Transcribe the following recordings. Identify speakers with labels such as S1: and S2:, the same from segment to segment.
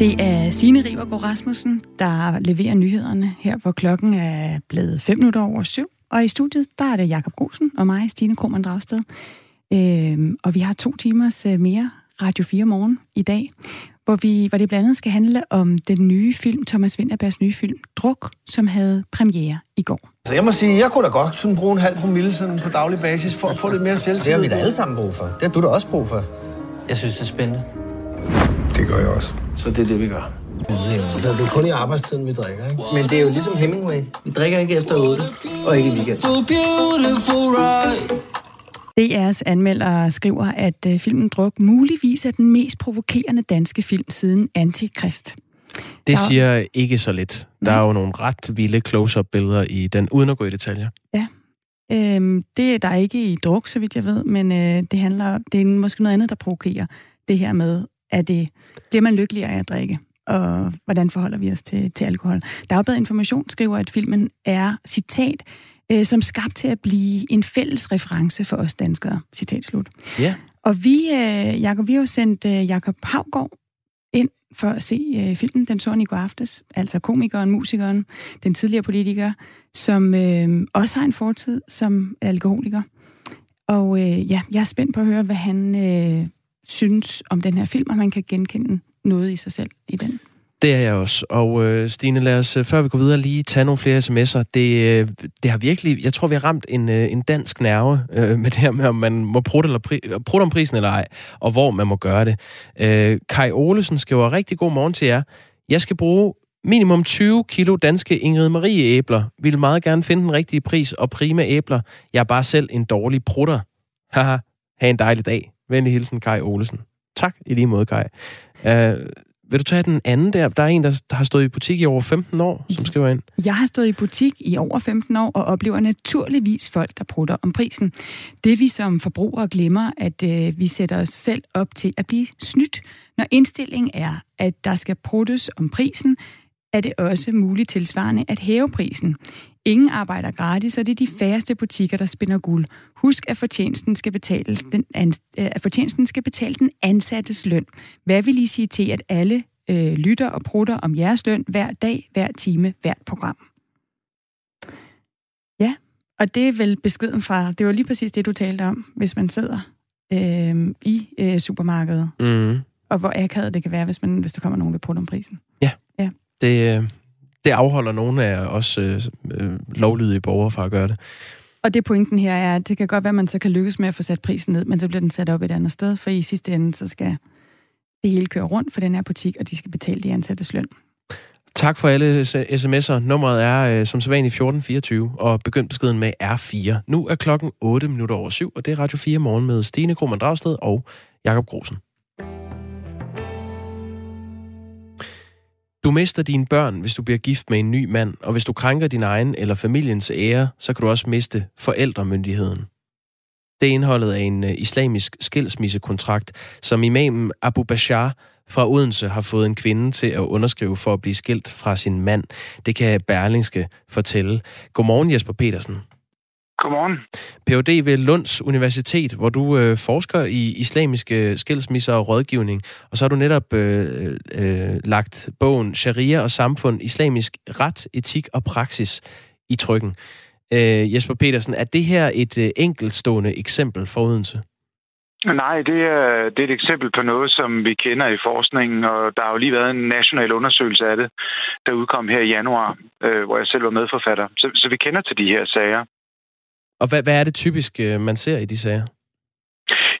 S1: Det er Signe Ribergaard Rasmussen, der leverer nyhederne her, hvor klokken er blevet 5 minutter over syv. Og i studiet, der er det Jakob Grosen og mig, Stine Krohmann Dragsted. Øhm, og vi har to timers øh, mere Radio 4 morgen i dag, hvor, vi, hvor det blandt andet skal handle om den nye film, Thomas Winterbergs nye film, Druk, som havde premiere i går.
S2: Så jeg må sige, jeg kunne da godt sådan bruge en halv promille sådan på daglig basis for at få lidt mere selvtillid.
S3: Det har vi da alle sammen brug for. Det har du da også brug for.
S4: Jeg synes, det er spændende.
S5: Det gør jeg også.
S2: Så det er det, vi gør.
S3: Det er kun i arbejdstiden, vi drikker, ikke? Men det er jo ligesom Hemingway. Vi drikker ikke efter 8, og ikke i weekend.
S1: DR's anmelder skriver, at øh, filmen Druk muligvis er den mest provokerende danske film siden Antikrist.
S6: Det siger ikke så lidt. Der er jo nogle ret vilde close-up-billeder i den, uden at gå i detaljer.
S1: Øhm, det er der ikke i druk, så vidt jeg ved, men øh, det handler, det er måske noget andet, der provokerer det her med, at det, bliver man lykkeligere af at drikke, og hvordan forholder vi os til, til alkohol. Dagbladet Information skriver, at filmen er, citat, øh, som skabt til at blive en fælles reference for os danskere, citat slut.
S6: Ja.
S1: Og vi, øh, Jacob, vi har jo sendt øh, Jakob Havgård ind for at se øh, filmen. Den så han i går aftes. Altså komikeren, musikeren, den tidligere politiker, som øh, også har en fortid som alkoholiker. Og øh, ja, jeg er spændt på at høre, hvad han øh, synes om den her film, og man kan genkende noget i sig selv i den.
S6: Det er jeg også. Og øh, Stine, lad os, øh, før vi går videre, lige tage nogle flere sms'er. Det, øh, det har virkelig, jeg tror, vi har ramt en, øh, en dansk nerve øh, med det her med, om man må prutte, eller pri, prutte om prisen eller ej, og hvor man må gøre det. Øh, Kai Olesen skriver, rigtig god morgen til jer. Jeg skal bruge minimum 20 kilo danske Ingrid Marie æbler. Vil meget gerne finde den rigtige pris og prima æbler. Jeg er bare selv en dårlig prutter. Haha, ha' en dejlig dag. Venlig hilsen, Kai Olesen. Tak i lige måde, Kai. Øh, vil du tage den anden der? Der er en, der der har stået i butik i over 15 år, som skriver ind.
S1: Jeg har stået i butik i over 15 år og oplever naturligvis folk, der prutter om prisen. Det vi som forbrugere glemmer, at øh, vi sætter os selv op til at blive snydt. Når indstillingen er, at der skal pruttes om prisen, er det også muligt tilsvarende at hæve prisen. Ingen arbejder gratis, og det er de færreste butikker, der spinder guld. Husk, at fortjenesten skal, betales den an, øh, at fortjenesten skal betale den ansattes løn. Hvad vil I sige til, at alle øh, lytter og prutter om jeres løn hver dag, hver time, hvert program? Ja, og det er vel beskeden fra, det var lige præcis det, du talte om, hvis man sidder øh, i øh, supermarkedet,
S6: Mm.
S1: og hvor akavet det kan være, hvis, man, hvis der kommer nogen ved prutte om prisen.
S6: Det, øh, det afholder nogle af os øh, øh, lovlydige borgere fra at gøre det.
S1: Og det pointen her er, at det kan godt være, at man så kan lykkes med at få sat prisen ned, men så bliver den sat op et andet sted, for i sidste ende, så skal det hele køre rundt for den her butik, og de skal betale de ansattes løn.
S6: Tak for alle sms'er. Nummeret er øh, som sædvanligt 1424, og begynd beskeden med R4. Nu er klokken 8 minutter over syv, og det er Radio 4 morgen med Stine Krohmann Dragsted og Jakob Grosen. Du mister dine børn, hvis du bliver gift med en ny mand, og hvis du krænker din egen eller familiens ære, så kan du også miste forældremyndigheden. Det er indholdet af en øh, islamisk skilsmissekontrakt, som imamen Abu Bashar fra Odense har fået en kvinde til at underskrive for at blive skilt fra sin mand. Det kan Berlingske fortælle. Godmorgen Jesper Petersen.
S7: Godmorgen.
S6: Ph.D. ved Lunds Universitet, hvor du øh, forsker i islamiske skilsmisser og rådgivning. Og så har du netop øh, øh, lagt bogen Sharia og samfund, islamisk ret, etik og praksis i trykken. Øh, Jesper Petersen, er det her et øh, enkeltstående eksempel for Odense?
S7: Nej, det er, det er et eksempel på noget, som vi kender i forskningen, og der har jo lige været en national undersøgelse af det, der udkom her i januar, øh, hvor jeg selv var medforfatter. Så, så vi kender til de her sager.
S6: Og hvad, hvad er det typisk, øh, man ser i de sager?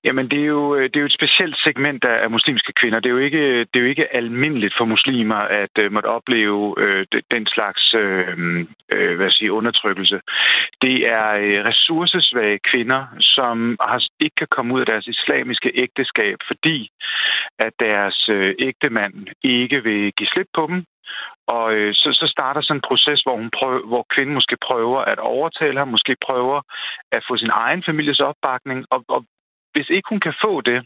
S7: Jamen, det er jo, øh, det er jo et specielt segment af, muslimske kvinder. Det er, jo ikke, øh, det er jo ikke almindeligt for muslimer at uh, måtte opleve uh, den slags uh, uh, hvad siger, undertrykkelse. Det er uh, ressourcesvage kvinder, som har, ikke kan komme ud af deres islamiske ægteskab, fordi at deres uh, ægtemand ikke vil give slip på dem, og øh, så, så starter sådan en proces, hvor, hun prøver, hvor kvinden måske prøver at overtale ham, måske prøver at få sin egen families opbakning, og, og hvis ikke hun kan få det,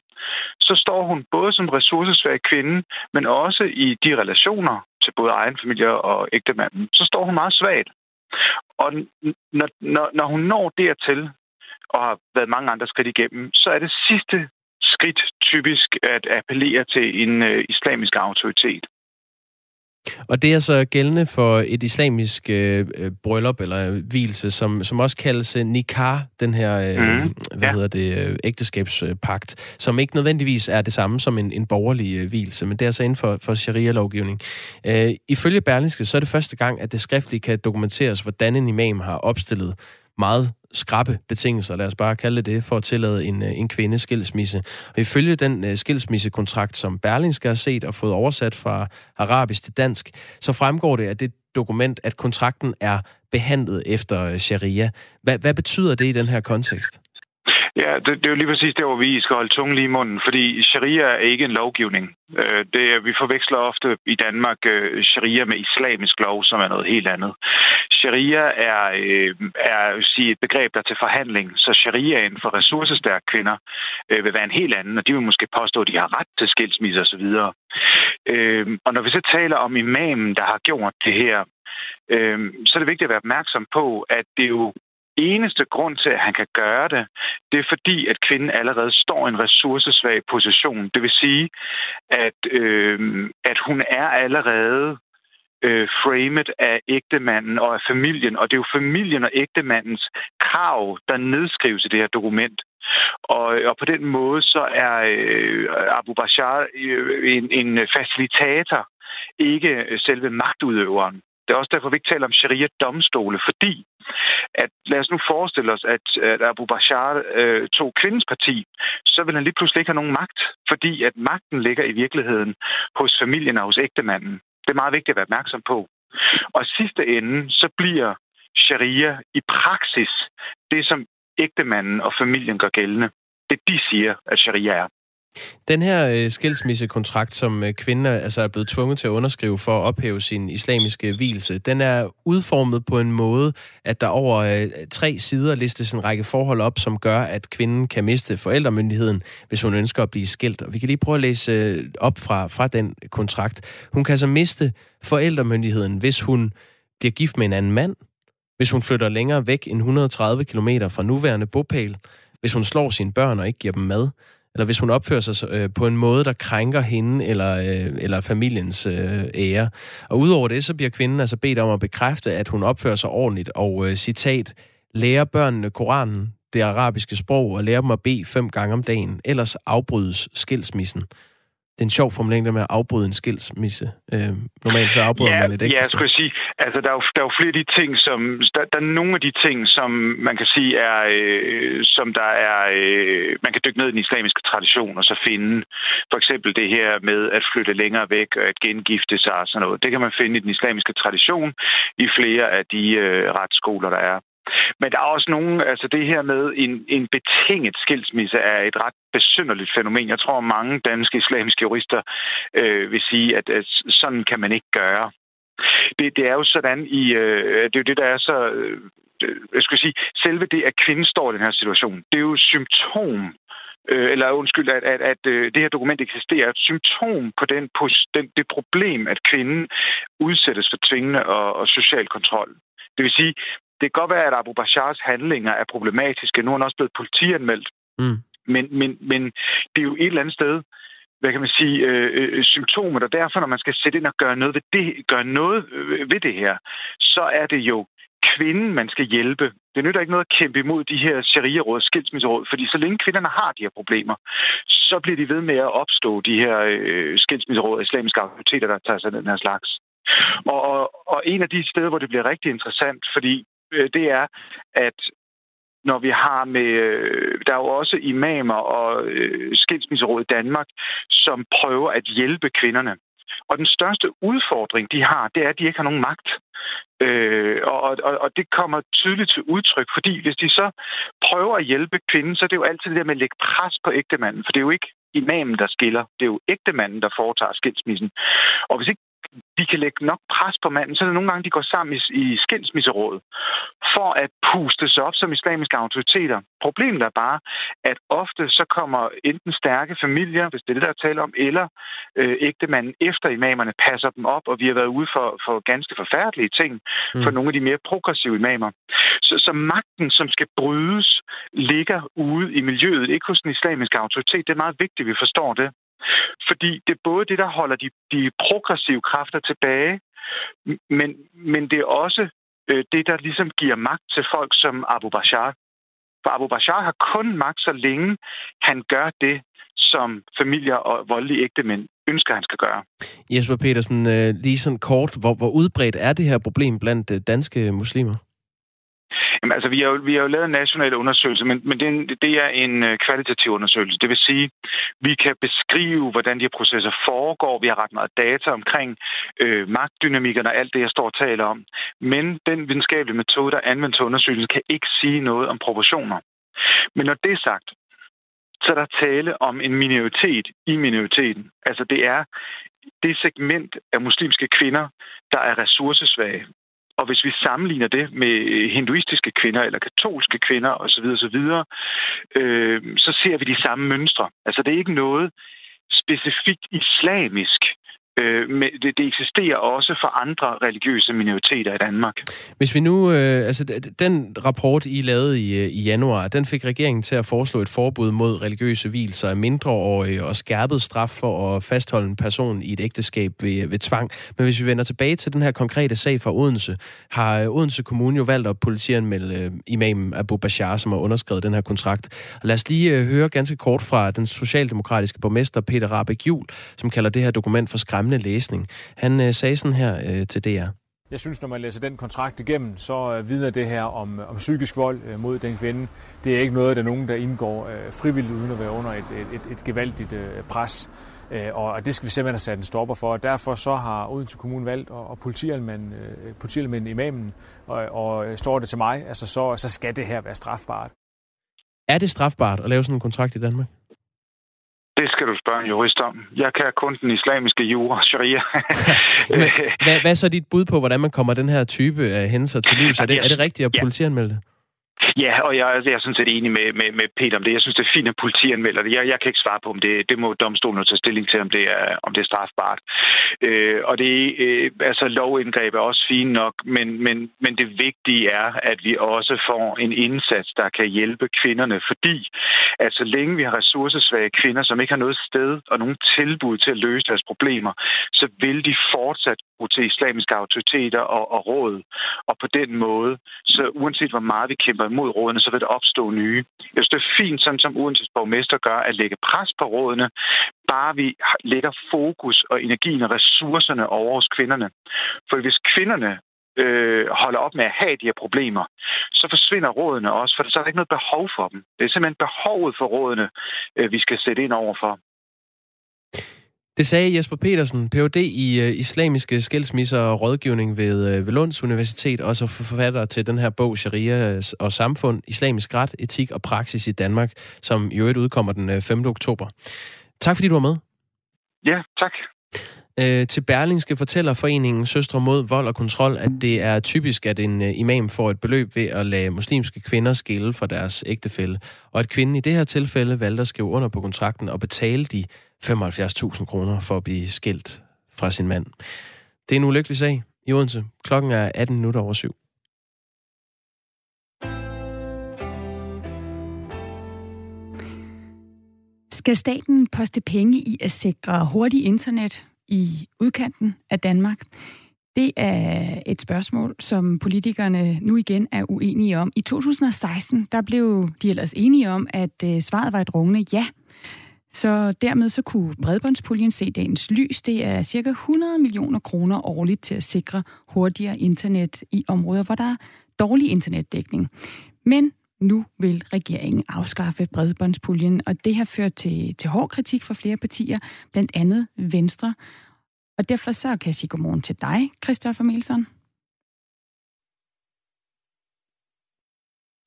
S7: så står hun både som ressourcesvag kvinde, men også i de relationer til både egen familie og ægtemanden, så står hun meget svagt. Og når, når, når hun når dertil, og har været mange andre skridt igennem, så er det sidste skridt typisk at appellere til en øh, islamisk autoritet.
S6: Og det er så gældende for et islamisk øh, øh bryllup eller hvilelse, som, som også kaldes øh, nikah, den her øh, mm. hvad ja. hedder det, øh, ægteskabspagt, som ikke nødvendigvis er det samme som en, en borgerlig øh, hvilelse, men det er så inden for, for sharia-lovgivning. Øh, ifølge Berlingske, så er det første gang, at det skriftligt kan dokumenteres, hvordan en imam har opstillet meget skrappe betingelser, lad os bare kalde det, for at tillade en, øh, en kvindes skilsmisse. Og ifølge den uh, skilsmissekontrakt, som Berlingske har set og fået oversat fra arabisk til dansk, så fremgår det af det dokument, at kontrakten er behandlet efter øh, sharia. Hvad, hvad betyder det i den her kontekst?
S7: Ja, det, det er jo lige præcis der, hvor vi skal holde tungen lige i munden, fordi sharia er ikke en lovgivning. Øh, det, vi forveksler ofte i Danmark øh, sharia med islamisk lov, som er noget helt andet. Sharia er, øh, er sige, et begreb, der er til forhandling, så sharia inden for ressourcestærke kvinder øh, vil være en helt anden, og de vil måske påstå, at de har ret til skilsmisse osv. Øh, og når vi så taler om imamen, der har gjort det her, øh, så er det vigtigt at være opmærksom på, at det jo eneste grund til, at han kan gøre det, det er fordi, at kvinden allerede står i en ressourcesvag position. Det vil sige, at, øh, at hun er allerede øh, framet af ægtemanden og af familien, og det er jo familien og ægtemandens krav, der nedskrives i det her dokument. Og, og på den måde så er øh, Abu Bashar øh, en, en facilitator, ikke selve magtudøveren. Det er også derfor, vi ikke taler om sharia-domstole, fordi at lad os nu forestille os, at, at Abu Bashar øh, tog kvindens parti, så vil han lige pludselig ikke have nogen magt, fordi at magten ligger i virkeligheden hos familien og hos ægtemanden. Det er meget vigtigt at være opmærksom på. Og sidste ende, så bliver sharia i praksis det, som ægtemanden og familien gør gældende. Det de siger, at sharia er.
S6: Den her øh, skilsmissekontrakt, som øh, kvinden altså er blevet tvunget til at underskrive for at ophæve sin islamiske hvilelse, den er udformet på en måde, at der over øh, tre sider listes en række forhold op, som gør, at kvinden kan miste forældremyndigheden, hvis hun ønsker at blive skilt. Og vi kan lige prøve at læse øh, op fra, fra den kontrakt. Hun kan så miste forældremyndigheden, hvis hun bliver gift med en anden mand, hvis hun flytter længere væk end 130 km fra nuværende bopæl, hvis hun slår sine børn og ikke giver dem mad, eller hvis hun opfører sig øh, på en måde, der krænker hende eller, øh, eller familiens øh, ære. Og udover det, så bliver kvinden altså bedt om at bekræfte, at hun opfører sig ordentligt, og øh, citat, lærer børnene Koranen, det arabiske sprog, og lærer dem at bede fem gange om dagen, ellers afbrydes skilsmissen det er en sjov formulering, der med at afbryde en skilsmisse. Øh, normalt så afbryder ja, man et ægteskab.
S7: Ja, jeg skulle sige, altså der er, jo, der er jo flere af de ting, som, der, der er nogle af de ting, som man kan sige er, øh, som der er, øh, man kan dykke ned i den islamiske tradition og så finde. For eksempel det her med at flytte længere væk og at gengifte sig og sådan noget. Det kan man finde i den islamiske tradition i flere af de øh, retsskoler, der er. Men der er også nogen, altså det her med en, en betinget skilsmisse er et ret besynderligt fænomen. Jeg tror, mange danske islamiske jurister øh, vil sige, at, at sådan kan man ikke gøre. Det, det er jo sådan i, øh, det er jo det, der er så, øh, jeg skulle sige, selve det, at kvinden står i den her situation, det er jo et symptom øh, eller undskyld, at, at, at øh, det her dokument eksisterer, et symptom på den, på den, det problem, at kvinden udsættes for tvingende og, og social kontrol. Det vil sige, det kan godt være, at Abu Bashars handlinger er problematiske. Nu er han også blevet politianmeldt. Mm. Men, men, men det er jo et eller andet sted, hvad kan man sige, øh, øh, symptomer, og derfor, når man skal sætte ind og gøre noget ved det, gøre noget øh, ved det her, så er det jo kvinden, man skal hjælpe. Det nytter ikke noget at kæmpe imod de her sharia-råd, skilsmisseråd, fordi så længe kvinderne har de her problemer, så bliver de ved med at opstå de her øh, skilsmisseråd, islamiske autoriteter, der tager sig den her slags. Og, og, og en af de steder, hvor det bliver rigtig interessant, fordi øh, det er, at når vi har med... Øh, der er jo også imamer og øh, skilsmisseråd i Danmark, som prøver at hjælpe kvinderne. Og den største udfordring, de har, det er, at de ikke har nogen magt. Øh, og, og, og det kommer tydeligt til udtryk, fordi hvis de så prøver at hjælpe kvinden, så er det jo altid det der med at lægge pres på ægtemanden, for det er jo ikke imamen, der skiller. Det er jo ægtemanden, der foretager skilsmissen. Og hvis ikke de kan lægge nok pres på manden, så er det nogle gange, de går sammen i, i skilsmisseråd for at puste sig op som islamiske autoriteter. Problemet er bare, at ofte så kommer enten stærke familier, hvis det er det, der er tale om, eller øh, ægtemanden efter imamerne passer dem op, og vi har været ude for, for ganske forfærdelige ting mm. for nogle af de mere progressive imamer. Så, så magten, som skal brydes, ligger ude i miljøet, ikke hos den islamiske autoritet. Det er meget vigtigt, at vi forstår det. Fordi det er både det, der holder de, de progressive kræfter tilbage, men, men det er også øh, det, der ligesom giver magt til folk som Abu Bashar. For Abu Bashar har kun magt, så længe han gør det, som familier og voldelige ægtemænd ønsker, han skal gøre.
S6: Jesper Petersen, øh, lige sådan kort, hvor, hvor udbredt er det her problem blandt øh, danske muslimer?
S7: Jamen, altså, vi har, jo, vi har jo lavet en national undersøgelse, men, men det, er en, det er en øh, kvalitativ undersøgelse. Det vil sige, vi kan beskrive, hvordan de her processer foregår. Vi har ret meget data omkring øh, magtdynamikkerne og alt det, jeg står og taler om. Men den videnskabelige metode, der anvendes til undersøgelsen, kan ikke sige noget om proportioner. Men når det er sagt, så er der tale om en minoritet i minoriteten. Altså det er det segment af muslimske kvinder, der er ressourcesvage. Og hvis vi sammenligner det med øh, hinduistiske kvinder eller katolske kvinder osv., osv., øh, så ser vi de samme mønstre. Altså det er ikke noget specifikt islamisk, øh, men det, det eksisterer også for andre religiøse minoriteter i Danmark.
S6: Hvis vi nu, øh, altså den rapport, I lavede i, øh, i januar, den fik regeringen til at foreslå et forbud mod religiøse hvilser af mindreårige og skærpet straf for at fastholde en person i et ægteskab ved, øh, ved tvang. Men hvis vi vender tilbage til den her konkrete sag fra Odense, har øh, Odense Kommune jo valgt at politianmelde øh, imamen Abu Bashar, som har underskrevet den her kontrakt. Og lad os lige øh, høre ganske kort fra den socialdemokratiske borgmester Peter Rabeck Jul, som kalder det her dokument for skræmmende skræmmende læsning. Han øh, sagde sådan her øh, til DR.
S4: Jeg synes, når man læser den kontrakt igennem, så øh, vidner det her om, om psykisk vold øh, mod den kvinde. Det er ikke noget, der er nogen, der indgår øh, frivilligt uden at være under et, et, et, et gevaldigt øh, pres. Øh, og det skal vi simpelthen have sat en stopper for. Og derfor så har Odense Kommune valgt at, at politianmelde, øh, politianmelde imamen, og, og står det til mig, altså så, så skal det her være strafbart.
S6: Er det strafbart at lave sådan en kontrakt i Danmark?
S7: Du spørge en jurist om. Jeg kan kun den islamiske jura, sharia.
S6: Men, hvad, hvad er så dit bud på, hvordan man kommer den her type af hændelser til livs? Er det, er det rigtigt at politianmelde det?
S7: Ja, og jeg, altså, jeg er sådan set enig med, med, med Peter om det. Jeg synes, det er fint, at anmelder det. Jeg, jeg kan ikke svare på, om det, det må domstolen tage stilling til, om det er, om det er strafbart. Øh, og det øh, altså lovindgreb er også fint nok, men, men, men det vigtige er, at vi også får en indsats, der kan hjælpe kvinderne, fordi at så længe vi har ressourcesvage kvinder, som ikke har noget sted og nogen tilbud til at løse deres problemer, så vil de fortsat til islamiske autoriteter og, og råd. Og på den måde, så uanset hvor meget vi kæmper imod rådene, så vil der opstå nye. Jeg synes, det er fint, sådan som Odenses borgmester gør, at lægge pres på rådene, bare vi lægger fokus og energien og ressourcerne over hos kvinderne. For hvis kvinderne øh, holder op med at have de her problemer, så forsvinder rådene også, for så er der ikke noget behov for dem. Det er simpelthen behovet for rådene, øh, vi skal sætte ind over for.
S6: Det sagde Jesper Petersen, Ph.D. i uh, islamiske skilsmisser og rådgivning ved, uh, ved Lunds Universitet, og så forfatter til den her bog Sharia og Samfund, Islamisk Ret, Etik og Praksis i Danmark, som i øvrigt udkommer den 5. Øh, oktober. Tak fordi du var med.
S7: Ja, tak.
S6: Øh, til Berlingske fortæller foreningen Søstre mod vold og kontrol, at det er typisk, at en imam får et beløb ved at lade muslimske kvinder skille fra deres ægtefælle, og at kvinden i det her tilfælde valgte at skrive under på kontrakten og betale de 75.000 kroner for at blive skilt fra sin mand. Det er en ulykkelig sag i Odense. Klokken er 18 minutter over syv.
S1: Skal staten poste penge i at sikre hurtig internet i udkanten af Danmark? Det er et spørgsmål, som politikerne nu igen er uenige om. I 2016 der blev de ellers enige om, at øh, svaret var et rungende ja. Så dermed så kunne bredbåndspuljen se dagens lys. Det er cirka 100 millioner kroner årligt til at sikre hurtigere internet i områder, hvor der er dårlig internetdækning. Men nu vil regeringen afskaffe bredbåndspuljen, og det har ført til, til hård kritik fra flere partier, blandt andet Venstre. Og derfor så kan jeg sige godmorgen til dig, Christoffer Melson.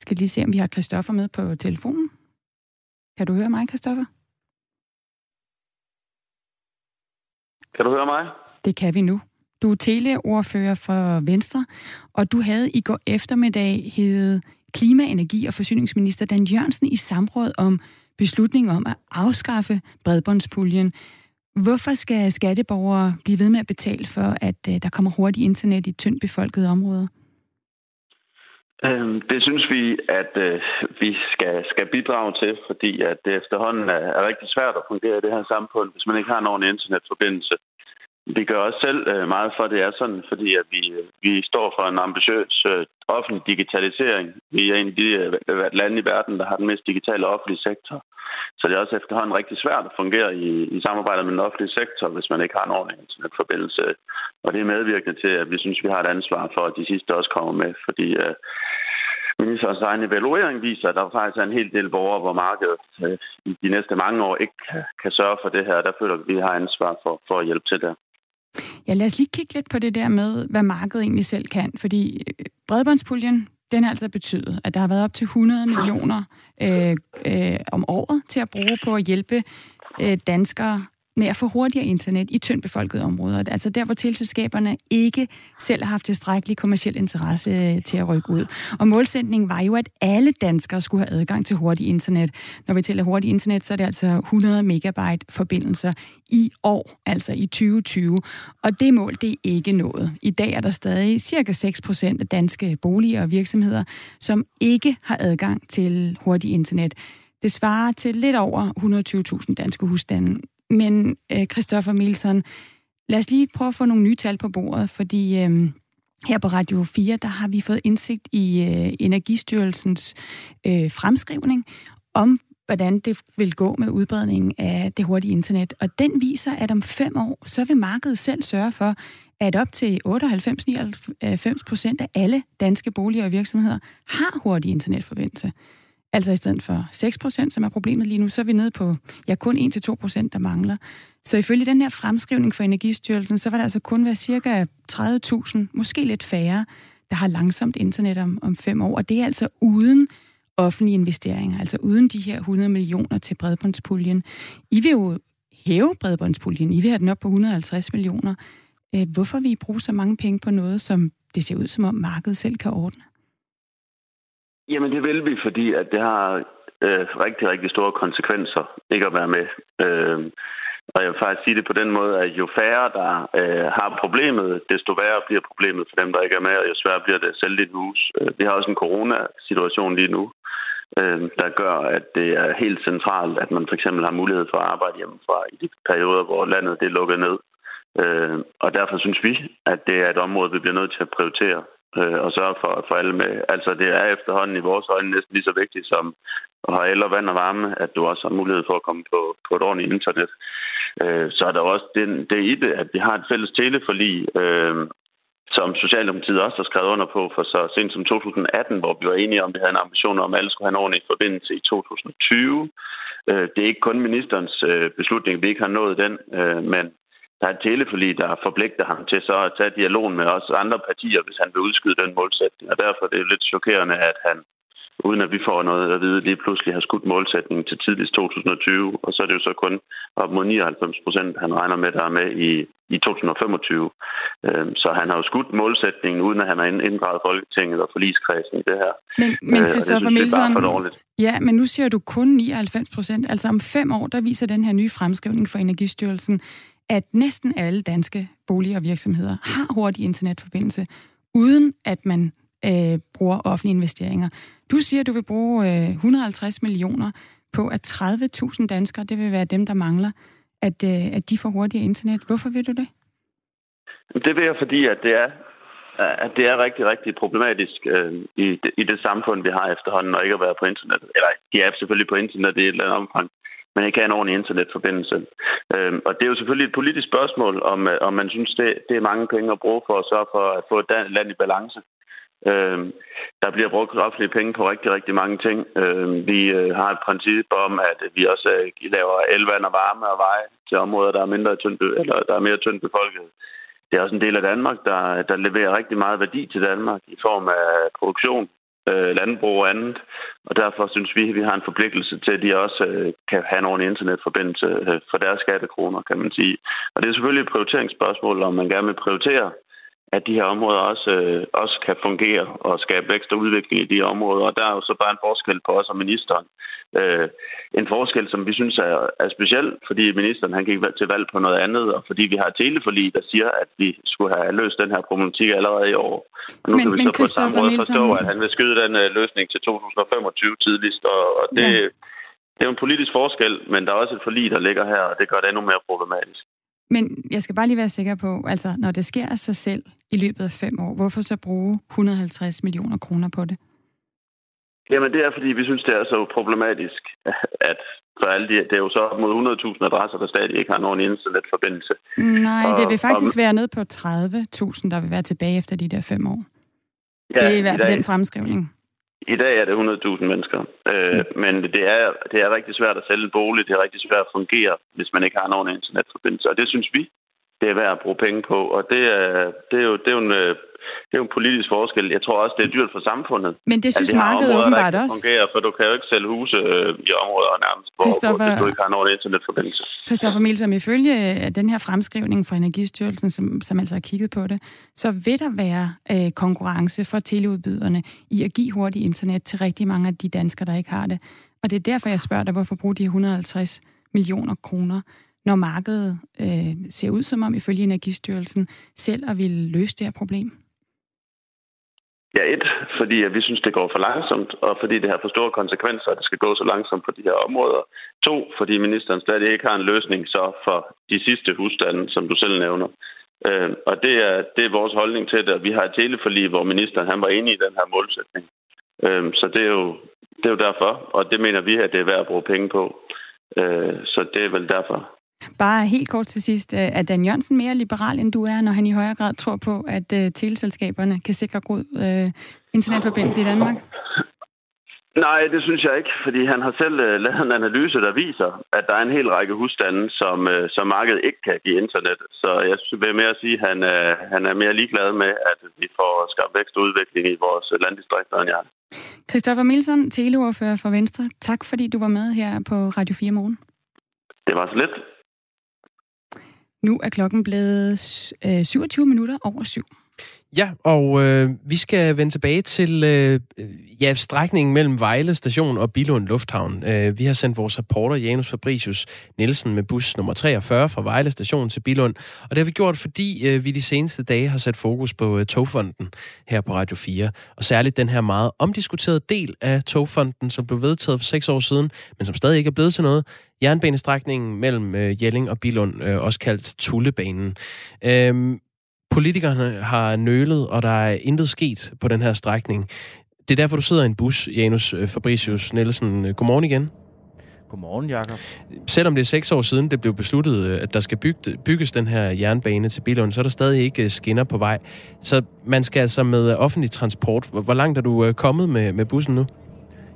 S1: Skal lige se, om vi har Christoffer med på telefonen. Kan du høre mig, Christoffer?
S8: Kan du høre mig?
S1: Det kan vi nu. Du er teleordfører for Venstre, og du havde i går eftermiddag hed klima-, energi- og forsyningsminister Dan Jørgensen i samråd om beslutningen om at afskaffe bredbåndspuljen. Hvorfor skal skatteborgere blive ved med at betale for, at uh, der kommer hurtigt internet i tyndt befolkede områder?
S8: Øhm, det synes vi, at øh, vi skal, skal bidrage til, fordi at det efterhånden er, er rigtig svært at fungere i det her samfund, hvis man ikke har en ordentlig internetforbindelse. Vi gør også selv øh, meget for, at det er sådan, fordi at vi, vi står for en ambitiøs øh, offentlig digitalisering. Vi er en af de øh, lande i verden, der har den mest digitale offentlige sektor. Så det er også efterhånden rigtig svært at fungere i, i samarbejde med den offentlige sektor, hvis man ikke har en ordentlig internetforbindelse. Og det er medvirkende til, at vi synes, vi har et ansvar for, at de sidste også kommer med, fordi øh, ministerens egen evaluering viser, at der faktisk er en hel del borgere, hvor markedet øh, i de næste mange år ikke kan, kan sørge for det her. Der føler vi, at vi har ansvar for, for at hjælpe til der.
S1: Ja, lad os lige kigge lidt på det der med, hvad markedet egentlig selv kan. Fordi øh, bredbåndspuljen, den har altså betydet, at der har været op til 100 millioner øh, øh, om året til at bruge på at hjælpe øh, danskere med at få hurtigere internet i tyndt befolkede områder. Altså der, hvor tilselskaberne ikke selv har haft tilstrækkelig kommersiel interesse øh, til at rykke ud. Og målsætningen var jo, at alle danskere skulle have adgang til hurtig internet. Når vi tæller hurtig internet, så er det altså 100 megabyte forbindelser i år, altså i 2020. Og det mål, det er ikke nået. I dag er der stadig cirka 6 procent af danske boliger og virksomheder, som ikke har adgang til hurtig internet. Det svarer til lidt over 120.000 danske husstande. Men øh, Christoffer Milson, lad os lige prøve at få nogle nye tal på bordet, fordi øh, her på Radio 4, der har vi fået indsigt i øh, Energistyrelsens øh, fremskrivning om, hvordan det vil gå med udbredningen af det hurtige internet. Og den viser, at om fem år, så vil markedet selv sørge for, at op til 98-99 procent af alle danske boliger og virksomheder har hurtig internetforbindelse. Altså i stedet for 6%, som er problemet lige nu, så er vi nede på ja, kun 1-2%, der mangler. Så ifølge den her fremskrivning for Energistyrelsen, så var der altså kun være cirka 30.000, måske lidt færre, der har langsomt internet om, om fem år. Og det er altså uden offentlige investeringer, altså uden de her 100 millioner til bredbåndspuljen. I vil jo hæve bredbåndspuljen. I vil have den op på 150 millioner. Øh, hvorfor vi I bruge så mange penge på noget, som det ser ud som om markedet selv kan ordne?
S8: Jamen det vil vi, fordi at det har øh, rigtig, rigtig store konsekvenser ikke at være med. Øh, og jeg vil faktisk sige det på den måde, at jo færre, der øh, har problemet, desto værre bliver problemet for dem, der ikke er med, og jo sværere bliver det at sælge dit hus. Øh, vi har også en coronasituation lige nu, øh, der gør, at det er helt centralt, at man for eksempel har mulighed for at arbejde hjemmefra i de perioder, hvor landet det er lukket ned. Øh, og derfor synes vi, at det er et område, vi bliver nødt til at prioritere øh, og sørge for, for alle med. Altså det er efterhånden i vores øjne næsten lige så vigtigt som at have el og vand og varme, at du også har mulighed for at komme på, på et ordentligt internet. Øh, så er der også den, det i det, at vi har et fælles teleforlig, øh, som Socialdemokratiet også har skrevet under på for så sent som 2018, hvor vi var enige om, at vi havde en ambition om, at alle skulle have en ordentlig forbindelse i 2020. Øh, det er ikke kun ministerens øh, beslutning, vi ikke har nået den, øh, men der er et teleforlig, der forpligter ham til så at tage dialogen med os andre partier, hvis han vil udskyde den målsætning. Og derfor er det lidt chokerende, at han, uden at vi får noget at vide, lige pludselig har skudt målsætningen til tidligst 2020. Og så er det jo så kun op mod 99 procent, han regner med, der er med i, i 2025. Øhm, så han har jo skudt målsætningen, uden at han har inddraget Folketinget og forligskredsen i det her.
S1: Men, men Christoffer Milson, ja, men nu siger du kun 99 procent. Altså om fem år, der viser den her nye fremskrivning for Energistyrelsen, at næsten alle danske boliger og virksomheder har hurtig internetforbindelse, uden at man øh, bruger offentlige investeringer. Du siger, at du vil bruge øh, 150 millioner på, at 30.000 danskere, det vil være dem, der mangler, at, øh, at de får hurtigere internet. Hvorfor vil du det?
S8: Det vil jeg, fordi at det er, at det er rigtig, rigtig problematisk øh, i, det, i det samfund, vi har efterhånden, og ikke at være på internet. Eller de er selvfølgelig på internet i et eller andet omfang man ikke har en ordentlig internetforbindelse. Øhm, og det er jo selvfølgelig et politisk spørgsmål, om, øh, om man synes, det, det er mange penge at bruge for at sørge for at få et land i balance. Øhm, der bliver brugt offentlige penge på rigtig, rigtig mange ting. Øhm, vi øh, har et princip om, at vi også øh, laver elvand og varme og veje til områder, der er, mindre tynd, eller der er mere tyndt befolket. Det er også en del af Danmark, der, der leverer rigtig meget værdi til Danmark i form af produktion øh, landbrug og andet. Og derfor synes vi, at vi har en forpligtelse til, at de også øh, kan have en ordentlig internetforbindelse øh, for deres skattekroner, kan man sige. Og det er selvfølgelig et prioriteringsspørgsmål, om man gerne vil prioritere at de her områder også, øh, også kan fungere og skabe vækst og udvikling i de områder. Og der er jo så bare en forskel på os og ministeren. Øh, en forskel, som vi synes er, er speciel, fordi ministeren han gik til valg på noget andet, og fordi vi har et teleforlig, der siger, at vi skulle have løst den her problematik allerede i år. Og nu men, kan vi så på samme måde forstå, at han vil skyde den uh, løsning til 2025 tidligst, og, og det, ja. det er jo en politisk forskel, men der er også et forlig, der ligger her, og det gør det endnu mere problematisk.
S1: Men jeg skal bare lige være sikker på, altså når det sker af sig selv i løbet af fem år, hvorfor så bruge 150 millioner kroner på det?
S8: Jamen det er, fordi vi synes, det er så problematisk, at for alle de, det er jo så op mod 100.000 adresser, der stadig ikke har nogen internetforbindelse.
S1: Nej, og, det vil faktisk og, være ned på 30.000, der vil være tilbage efter de der fem år. Ja, det er i hvert fald den fremskrivning.
S8: I dag er det 100.000 mennesker, øh, mm. men det er, det er rigtig svært at sælge en bolig, det er rigtig svært at fungere, hvis man ikke har nogen internetforbindelse, og det synes vi, det er værd at bruge penge på, og det er, det er, jo, det er jo en øh, det er jo en politisk forskel. Jeg tror også, det er dyrt for samfundet.
S1: Men det synes markedet åbenbart også.
S8: Fungerer, for du kan jo ikke sælge huse øh, i områder nærmest, hvor, hvor du ikke har nogen internetforbindelse.
S1: Christoffer Milsom, ifølge øh, den her fremskrivning fra Energistyrelsen, som, som altså har kigget på det, så vil der være øh, konkurrence for teleudbyderne i at give hurtigt internet til rigtig mange af de danskere, der ikke har det. Og det er derfor, jeg spørger dig, hvorfor bruge de 150 millioner kroner når markedet øh, ser ud som om, ifølge Energistyrelsen, selv at ville løse det her problem?
S8: Ja, et, fordi at vi synes, det går for langsomt, og fordi det har for store konsekvenser, at det skal gå så langsomt på de her områder. To, fordi ministeren stadig ikke har en løsning så for de sidste husstande, som du selv nævner. Øh, og det er, det er vores holdning til det, vi har et teleforlig, hvor ministeren han var enig i den her målsætning. Øh, så det er, jo, det er jo derfor, og det mener vi, at det er værd at bruge penge på. Øh, så det er vel derfor.
S1: Bare helt kort til sidst. Øh, er Dan Jørgensen mere liberal, end du er, når han i højere grad tror på, at uh, teleselskaberne kan sikre god uh, internetforbindelse i Danmark?
S8: Nej, det synes jeg ikke, fordi han har selv uh, lavet en analyse, der viser, at der er en hel række husstande, som, uh, som markedet ikke kan give internet. Så jeg vil mere sige, at han, uh, han er mere ligeglad med, at vi får skabt vækst og udvikling i vores landdistrikter, end jeg
S1: Christoffer Milson, teleordfører for Venstre. Tak, fordi du var med her på Radio 4 Morgen.
S8: Det var så lidt.
S1: Nu er klokken blevet øh, 27 minutter over syv.
S6: Ja, og øh, vi skal vende tilbage til øh, ja, strækningen mellem Vejle station og Bilund Lufthavn. Øh, vi har sendt vores reporter Janus Fabricius Nielsen med bus nummer 43 fra Vejle station til Bilund. Og det har vi gjort, fordi øh, vi de seneste dage har sat fokus på øh, Togfonden her på Radio 4. Og særligt den her meget omdiskuterede del af Togfonden, som blev vedtaget for seks år siden, men som stadig ikke er blevet til noget. Jernbanestrækningen mellem øh, Jelling og Bilund, øh, også kaldt Tullebanen. Øh, Politikerne har nølet, og der er intet sket på den her strækning. Det er derfor, du sidder i en bus, Janus øh, Fabricius Nielsen. Godmorgen igen.
S9: Godmorgen, Jacob.
S6: Selvom det er seks år siden, det blev besluttet, øh, at der skal bygge, bygges den her jernbane til Billund, så er der stadig ikke øh, skinner på vej. Så man skal altså med offentlig transport. Hvor langt er du kommet med, med bussen nu?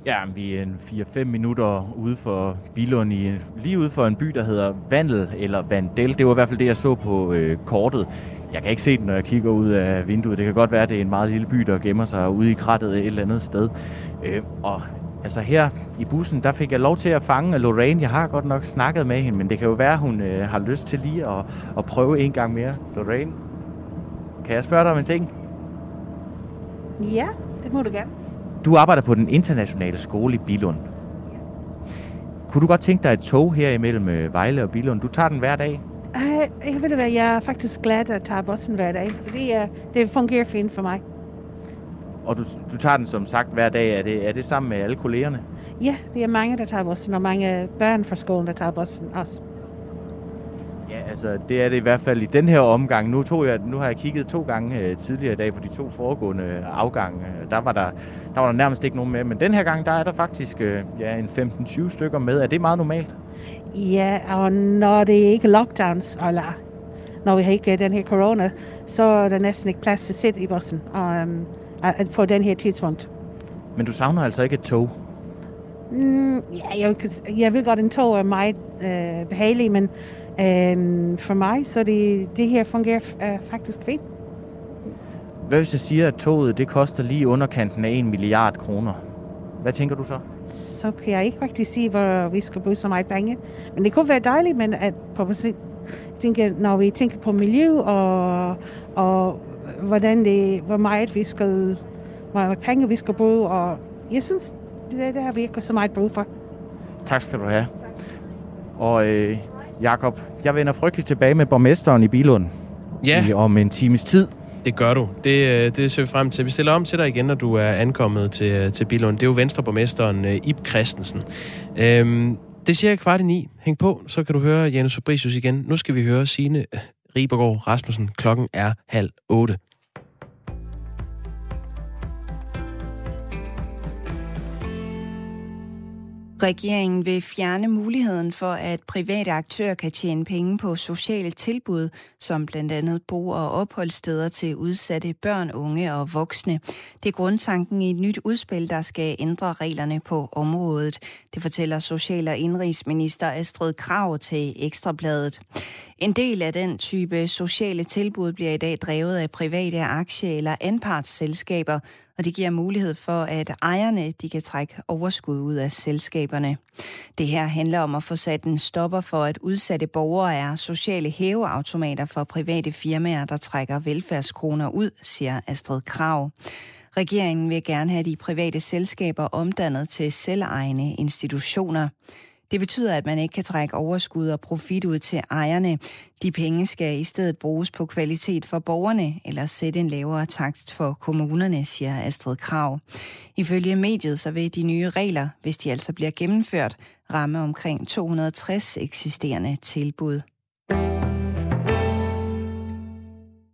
S9: Ja, vi er en 4-5 minutter ude for Bilund, i, lige ude for en by, der hedder Vandel eller Vandel. Det var i hvert fald det, jeg så på øh, kortet. Jeg kan ikke se den, når jeg kigger ud af vinduet. Det kan godt være, at det er en meget lille by, der gemmer sig ude i krattet et eller andet sted. Øh, og altså her i bussen, der fik jeg lov til at fange Lorraine. Jeg har godt nok snakket med hende, men det kan jo være, hun øh, har lyst til lige at, at prøve en gang mere. Lorraine, kan jeg spørge dig om en ting?
S10: Ja, det må du gerne.
S9: Du arbejder på den internationale skole i Bilund. Kunne du godt tænke dig et tog her imellem øh, Vejle og Bilund? Du tager den hver dag?
S10: Uh, jeg ved hvad, jeg er faktisk glad at tage bussen hver dag, så det, uh, det fungerer fint for mig.
S9: Og du, du tager den som sagt hver dag. Er det, er det sammen med alle kollegerne?
S10: Ja, det er mange, der tager bussen, og mange børn fra skolen, der tager bussen også.
S9: Ja, altså det er det i hvert fald i den her omgang. Nu, tog jeg, nu har jeg kigget to gange øh, tidligere i dag på de to foregående afgange. Der var der, der var der nærmest ikke nogen med, men den her gang der er der faktisk øh, ja, en 15-20 stykker med. Er det meget normalt?
S10: Ja, og når det ikke lockdowns, eller når vi har ikke den her corona, så er der næsten ikke plads til at sidde i bussen um, på den her tidspunkt.
S9: Men du savner altså ikke et tog?
S10: Mm, ja, jeg, jeg ved godt, en tog er meget øh, behagelig, men øh, for mig, så det, det her fungerer øh, faktisk fint.
S9: Hvad hvis jeg siger, at toget det koster lige underkanten af 1 milliard kroner? Hvad tænker du så?
S10: så kan jeg ikke rigtig sige, hvor vi skal bruge så meget penge. Men det kunne være dejligt, men at på tænker, når vi tænker på miljø og, og hvordan det, hvor meget vi skal, hvor mange penge vi skal bruge, og jeg synes, det, det har vi ikke så meget brug for.
S9: Tak skal du have. Og øh, Jakob, jeg vender frygteligt tilbage med borgmesteren i Bilund
S6: Ja.
S9: i, om en times tid.
S6: Det gør du. Det, øh, det ser vi frem til. Vi stiller om til dig igen, når du er ankommet til, øh, til Bilund. Det er jo Venstreborgmesteren øh, Ib Christensen. Øhm, det siger jeg kvart i ni. Hæng på, så kan du høre Janus Fabricius igen. Nu skal vi høre Signe Ribergaard Rasmussen. Klokken er halv otte.
S11: Regeringen vil fjerne muligheden for, at private aktører kan tjene penge på sociale tilbud, som blandt andet bo- og opholdssteder til udsatte børn, unge og voksne. Det er grundtanken i et nyt udspil, der skal ændre reglerne på området. Det fortæller Social- og Indrigsminister Astrid Krav til Ekstrabladet. En del af den type sociale tilbud bliver i dag drevet af private aktie- eller anpartsselskaber, og det giver mulighed for, at ejerne de kan trække overskud ud af selskaberne. Det her handler om at få sat en stopper for, at udsatte borgere er sociale hæveautomater for private firmaer, der trækker velfærdskroner ud, siger Astrid Krav. Regeringen vil gerne have de private selskaber omdannet til selvejende institutioner. Det betyder, at man ikke kan trække overskud og profit ud til ejerne. De penge skal i stedet bruges på kvalitet for borgerne eller sætte en lavere takt for kommunerne, siger Astrid Krav. Ifølge mediet så vil de nye regler, hvis de altså bliver gennemført, ramme omkring 260 eksisterende tilbud.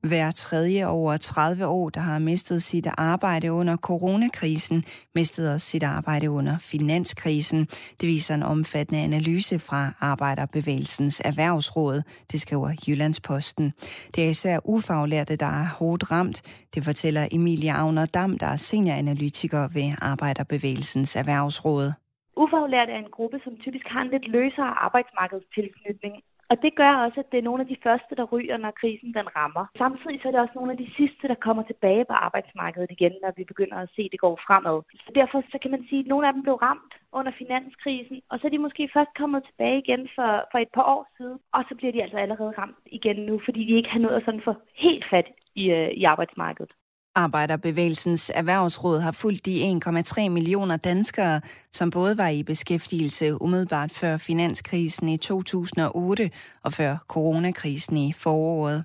S11: Hver tredje over 30 år, der har mistet sit arbejde under coronakrisen, mistede også sit arbejde under finanskrisen. Det viser en omfattende analyse fra Arbejderbevægelsens Erhvervsråd, det skriver Jyllandsposten. Det er især ufaglærte, der er hårdt ramt. Det fortæller Emilie Agner Dam, der er senioranalytiker ved Arbejderbevægelsens Erhvervsråd.
S12: Ufaglærte er en gruppe, som typisk har en lidt løsere arbejdsmarkedstilknytning, og det gør også, at det er nogle af de første, der ryger, når krisen den rammer. Samtidig så er det også nogle af de sidste, der kommer tilbage på arbejdsmarkedet igen, når vi begynder at se, at det går fremad. Så derfor så kan man sige, at nogle af dem blev ramt under finanskrisen, og så er de måske først kommet tilbage igen for, for et par år siden, og så bliver de altså allerede ramt igen nu, fordi de ikke har noget at sådan få helt fat i, øh, i arbejdsmarkedet.
S11: Arbejderbevægelsens Erhvervsråd har fulgt de 1,3 millioner danskere, som både var i beskæftigelse umiddelbart før finanskrisen i 2008 og før coronakrisen i foråret.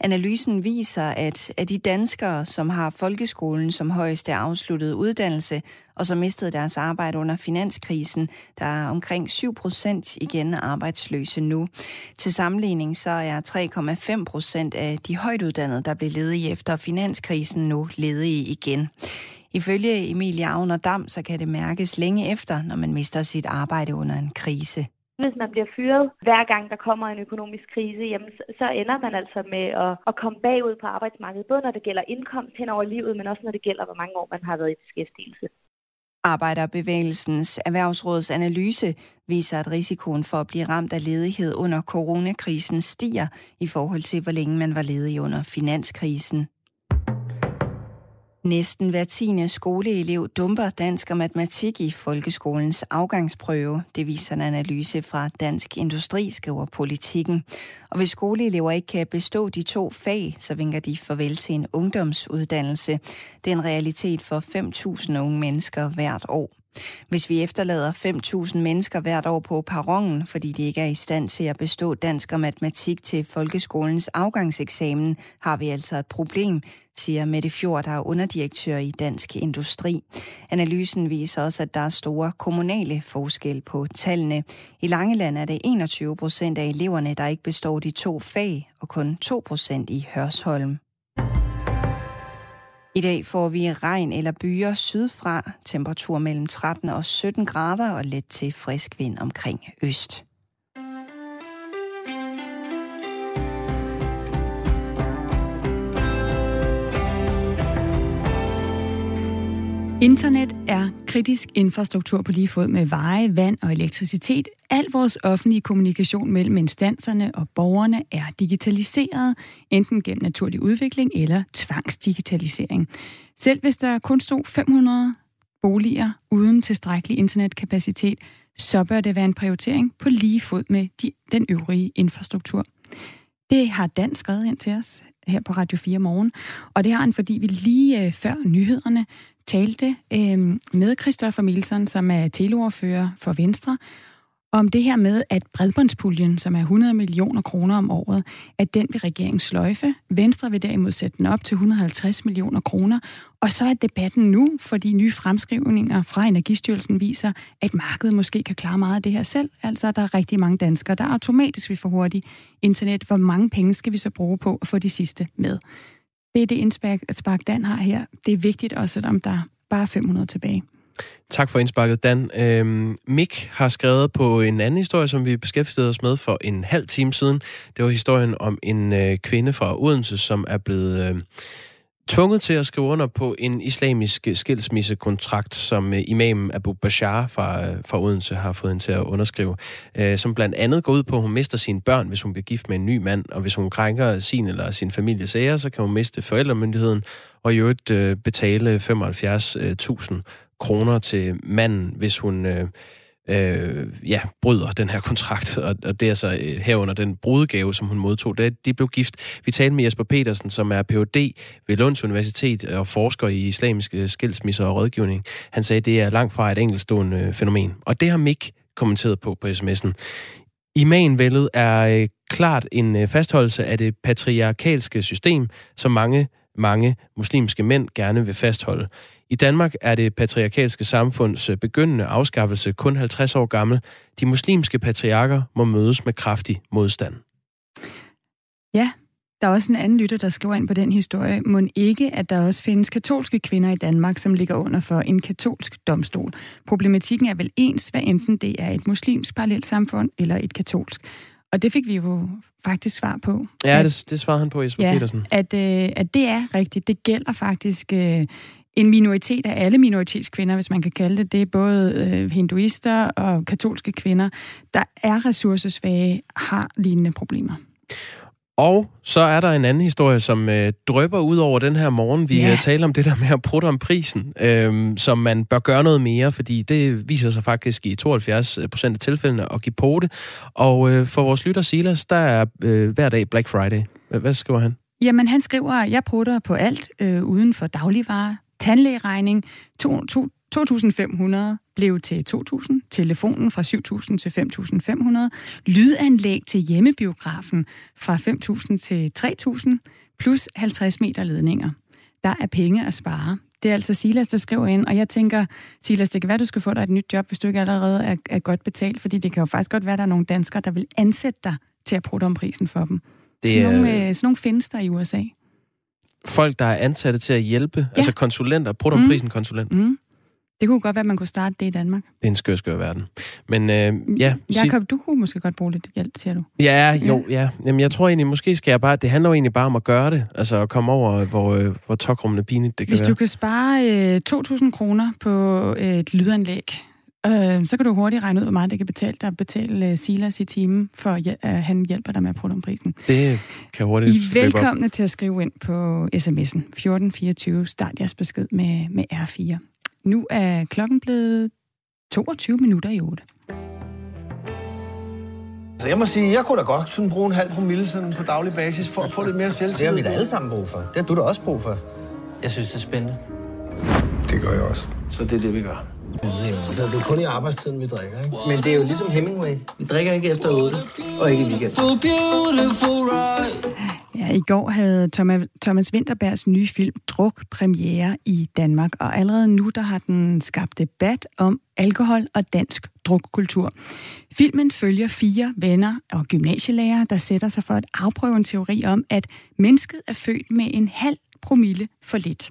S11: Analysen viser, at af de danskere, som har folkeskolen som højeste afsluttede uddannelse, og som mistede deres arbejde under finanskrisen, der er omkring 7 procent igen arbejdsløse nu. Til sammenligning så er 3,5 procent af de højtuddannede, der blev ledige efter finanskrisen, nu ledige igen. Ifølge Emilie Agner Dam, så kan det mærkes længe efter, når man mister sit arbejde under en krise.
S12: Hvis man bliver fyret hver gang, der kommer en økonomisk krise, jamen, så- ender man altså med at, at komme bagud på arbejdsmarkedet, både når det gælder indkomst hen over livet, men også når det gælder, hvor mange år man har været i beskæftigelse.
S11: Arbejderbevægelsens Erhvervsråds analyse viser, at risikoen for at blive ramt af ledighed under coronakrisen stiger i forhold til, hvor længe man var ledig under finanskrisen. Næsten hver tiende skoleelev dumper dansk og matematik i folkeskolens afgangsprøve. Det viser en analyse fra Dansk Industri, skriver politikken. Og hvis skoleelever ikke kan bestå de to fag, så vinker de farvel til en ungdomsuddannelse. Det er en realitet for 5.000 unge mennesker hvert år. Hvis vi efterlader 5.000 mennesker hvert år på perronen, fordi de ikke er i stand til at bestå dansk og matematik til folkeskolens afgangseksamen, har vi altså et problem, siger Mette Fjord, der er underdirektør i Dansk Industri. Analysen viser også, at der er store kommunale forskel på tallene. I Langeland er det 21 procent af eleverne, der ikke består de to fag, og kun 2 procent i Hørsholm. I dag får vi regn eller byer sydfra, temperatur mellem 13 og 17 grader og let til frisk vind omkring øst.
S1: Internet er kritisk infrastruktur på lige fod med veje, vand og elektricitet. Al vores offentlige kommunikation mellem instanserne og borgerne er digitaliseret, enten gennem naturlig udvikling eller tvangsdigitalisering. Selv hvis der kun stod 500 boliger uden tilstrækkelig internetkapacitet, så bør det være en prioritering på lige fod med de, den øvrige infrastruktur. Det har Dan skrevet ind til os. her på Radio 4 morgen. Og det har han, fordi vi lige øh, før nyhederne talte øh, med Christoffer Milsen, som er teleordfører for Venstre, om det her med, at bredbåndspuljen, som er 100 millioner kroner om året, at den vil regeringen sløjfe. Venstre vil derimod sætte den op til 150 millioner kroner. Og så er debatten nu, fordi nye fremskrivninger fra Energistyrelsen viser, at markedet måske kan klare meget af det her selv. Altså, der er rigtig mange danskere, der automatisk vil få hurtigt internet. Hvor mange penge skal vi så bruge på at få de sidste med? Det er det indspark, Dan har her. Det er vigtigt også, selvom der er bare 500 tilbage.
S6: Tak for indsparket, Dan. Øhm, Mik har skrevet på en anden historie, som vi beskæftigede os med for en halv time siden. Det var historien om en øh, kvinde fra Odense, som er blevet øh, tvunget til at skrive under på en islamisk skilsmissekontrakt, som øh, imamen Abu Bashar fra, øh, fra Odense har fået hende til at underskrive, øh, som blandt andet går ud på, at hun mister sine børn, hvis hun bliver gift med en ny mand, og hvis hun krænker sin eller sin families ære, så kan hun miste forældremyndigheden, og i øvrigt øh, betale 75.000 øh, kroner til manden, hvis hun øh, øh, ja, bryder den her kontrakt, og, og det er så øh, herunder den brudgave, som hun modtog. Det, de blev gift. Vi talte med Jesper Petersen, som er Ph.D. ved Lunds Universitet og forsker i islamiske øh, skilsmisser og rådgivning. Han sagde, at det er langt fra et enkeltstående øh, fænomen. Og det har Mik kommenteret på på sms'en. Imanvældet er øh, klart en øh, fastholdelse af det patriarkalske system, som mange, mange muslimske mænd gerne vil fastholde. I Danmark er det patriarkalske samfunds øh, begyndende afskaffelse kun 50 år gammel. De muslimske patriarker må mødes med kraftig modstand.
S1: Ja, der er også en anden lytter, der skriver ind på den historie. Må ikke, at der også findes katolske kvinder i Danmark, som ligger under for en katolsk domstol. Problematikken er vel ens, hvad enten det er et muslimsk parallelsamfund eller et katolsk. Og det fik vi jo faktisk svar på.
S6: Ja, at, det, det svarede han på, Jesper ja, Petersen.
S1: At, øh, at det er rigtigt. Det gælder faktisk øh, en minoritet af alle minoritetskvinder, hvis man kan kalde det. Det er både øh, hinduister og katolske kvinder, der er ressourcesvage, har lignende problemer.
S6: Og så er der en anden historie, som øh, drøber ud over den her morgen. Vi ja. Øh, taler om det der med at prutte om prisen, øh, som man bør gøre noget mere, fordi det viser sig faktisk i 72 procent af tilfældene at give på det. Og øh, for vores lytter Silas, der er øh, hver dag Black Friday. Hvad skriver han?
S1: Jamen, han skriver, at jeg prutter på alt øh, uden for dagligvarer, tandlægeregning 2.500 blev til 2.000, telefonen fra 7.000 til 5.500, lydanlæg til hjemmebiografen fra 5.000 til 3.000, plus 50 meter ledninger. Der er penge at spare. Det er altså Silas, der skriver ind, og jeg tænker, Silas, det kan være, du skal få dig et nyt job, hvis du ikke allerede er, er godt betalt, fordi det kan jo faktisk godt være, at der er nogle danskere, der vil ansætte dig til at prutte om prisen for dem. Det er... sådan, nogle, øh, sådan nogle findes der i USA
S6: folk, der er ansatte til at hjælpe, ja. altså konsulenter, mm. konsulent. Mm.
S1: Det kunne godt være, at man kunne starte det i Danmark.
S6: Det er en skør, skør verden. Men øh, ja...
S1: Jakob, du kunne måske godt bruge lidt hjælp, siger du.
S6: Ja, jo, ja. ja. Jamen, jeg tror egentlig, måske skal jeg bare... Det handler jo egentlig bare om at gøre det. Altså at komme over, hvor, øh, hvor tokrummende pinligt det kan
S1: Hvis
S6: være.
S1: Hvis du kan spare øh, 2.000 kroner på et lydanlæg, øh, så kan du hurtigt regne ud, hvor meget det kan betale dig at betale uh, Silas i timen, for at uh, han hjælper dig med at prøve prisen.
S6: Det kan hurtigt
S1: I er velkomne op. til at skrive ind på sms'en 1424. Start jeres besked med, med R4. Nu er klokken blevet 22 minutter i 8.
S2: Så jeg må sige, jeg kunne da godt sådan bruge en halv promille sådan på daglig basis for at få lidt mere selvtillid.
S3: Det har vi da alle sammen brug for. Det har du da også brug for. Jeg synes, det er spændende.
S5: Det gør jeg også.
S3: Så det er det, vi gør. Det er kun i arbejdstiden, vi drikker, ikke? Men det er jo ligesom Hemingway. Vi drikker ikke efter 8, og ikke i weekenden.
S1: Ja, i går havde Thomas Winterbergs nye film Druk premiere i Danmark, og allerede nu der har den skabt debat om alkohol og dansk drukkultur. Filmen følger fire venner og gymnasielærer, der sætter sig for at afprøve en teori om, at mennesket er født med en halv promille for lidt.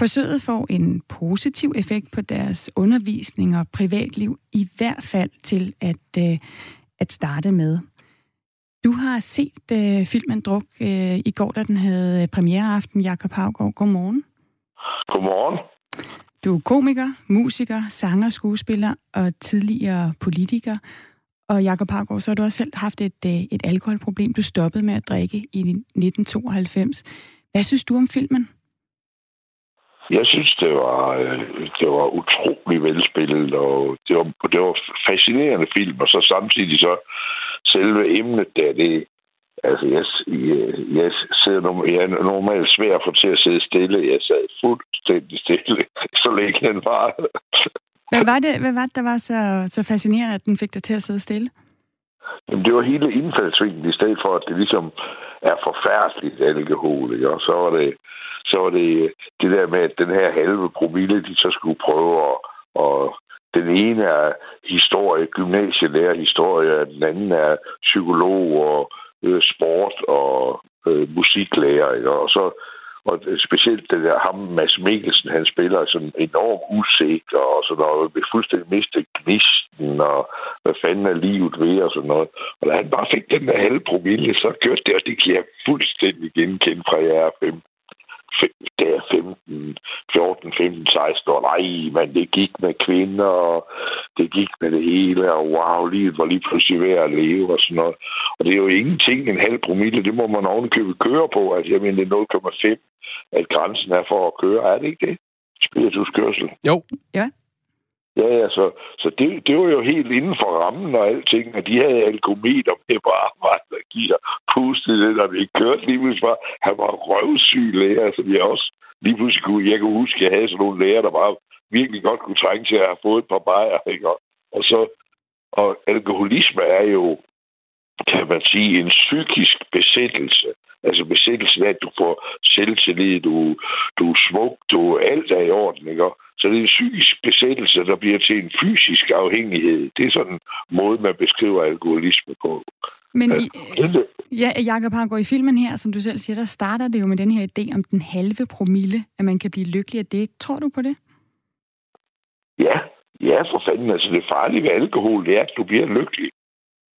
S1: Forsøget får en positiv effekt på deres undervisning og privatliv, i hvert fald til at, øh, at starte med. Du har set øh, filmen Druk øh, i går, da den havde premiereaften. Jakob Havgaard, godmorgen.
S13: Godmorgen.
S1: Du er komiker, musiker, sanger, skuespiller og tidligere politiker. Og Jakob Havgaard, så har du også selv haft et, øh, et alkoholproblem. Du stoppede med at drikke i 1992. Hvad synes du om filmen?
S13: Jeg synes, det var, øh, det var utrolig velspillet, og det var, det var fascinerende film, og så samtidig så selve emnet der, det Altså, jeg, jeg, jeg sidder jeg er normalt svær at få til at sidde stille. Jeg sad fuldstændig stille, så længe den var.
S1: Hvad var det, hvad var det der var så, så fascinerende, at den fik dig til at sidde stille?
S13: Jamen, det var hele indfaldsvinklen, i stedet for, at det ligesom er forfærdeligt alkohol, ikke? Og så var det, så var det øh, det der med, at den her halve promille, de så skulle prøve at, og den ene er historie, gymnasielærer historie, den anden er psykolog og øh, sport og øh, musiklærer, ikke? Og så og specielt det der, ham, Mads Mikkelsen, han spiller sådan enormt usikker og sådan noget, vil fuldstændig miste gnisten, og hvad fanden er livet ved, og sådan noget. Og da han bare fik den der halve promille, så kørte det, og det kan jeg fuldstændig genkende fra jer er 5 der 15, 14, 15, 16 år. Nej, men det gik med kvinder, og det gik med det hele, og wow, livet var lige pludselig ved at leve og sådan noget. Og det er jo ingenting, en halv promille, det må man ovenikøbet køre på. Altså, jeg mener, det er 0,5, at grænsen er for at køre. Er det ikke det? Spirituskørsel.
S6: Jo.
S1: Ja.
S13: Ja, ja, så, så det, det var jo helt inden for rammen og alting, og de havde alkometer med på arbejde, der giver pustet det, og vi kørte lige pludselig bare. han var røvsyg lærer, så vi også lige pludselig kunne, jeg kunne huske, at jeg havde sådan nogle læger, der bare virkelig godt kunne trænge til at have fået et par bajer, ikke? Og så, og alkoholisme er jo, kan man sige, en psykisk besættelse. Altså besættelsen af, at du får selvtillid, du, du er smuk, du alt er i orden, ikke? Så det er en psykisk besættelse, der bliver til en fysisk afhængighed. Det er sådan en måde, man beskriver alkoholisme på.
S1: Men i, ja, Jacob Hargaard, i filmen her, som du selv siger, der starter det jo med den her idé om den halve promille, at man kan blive lykkelig af det. Tror du på det?
S13: Ja, ja for fanden. Altså det farlige ved alkohol, det er, at du bliver lykkelig.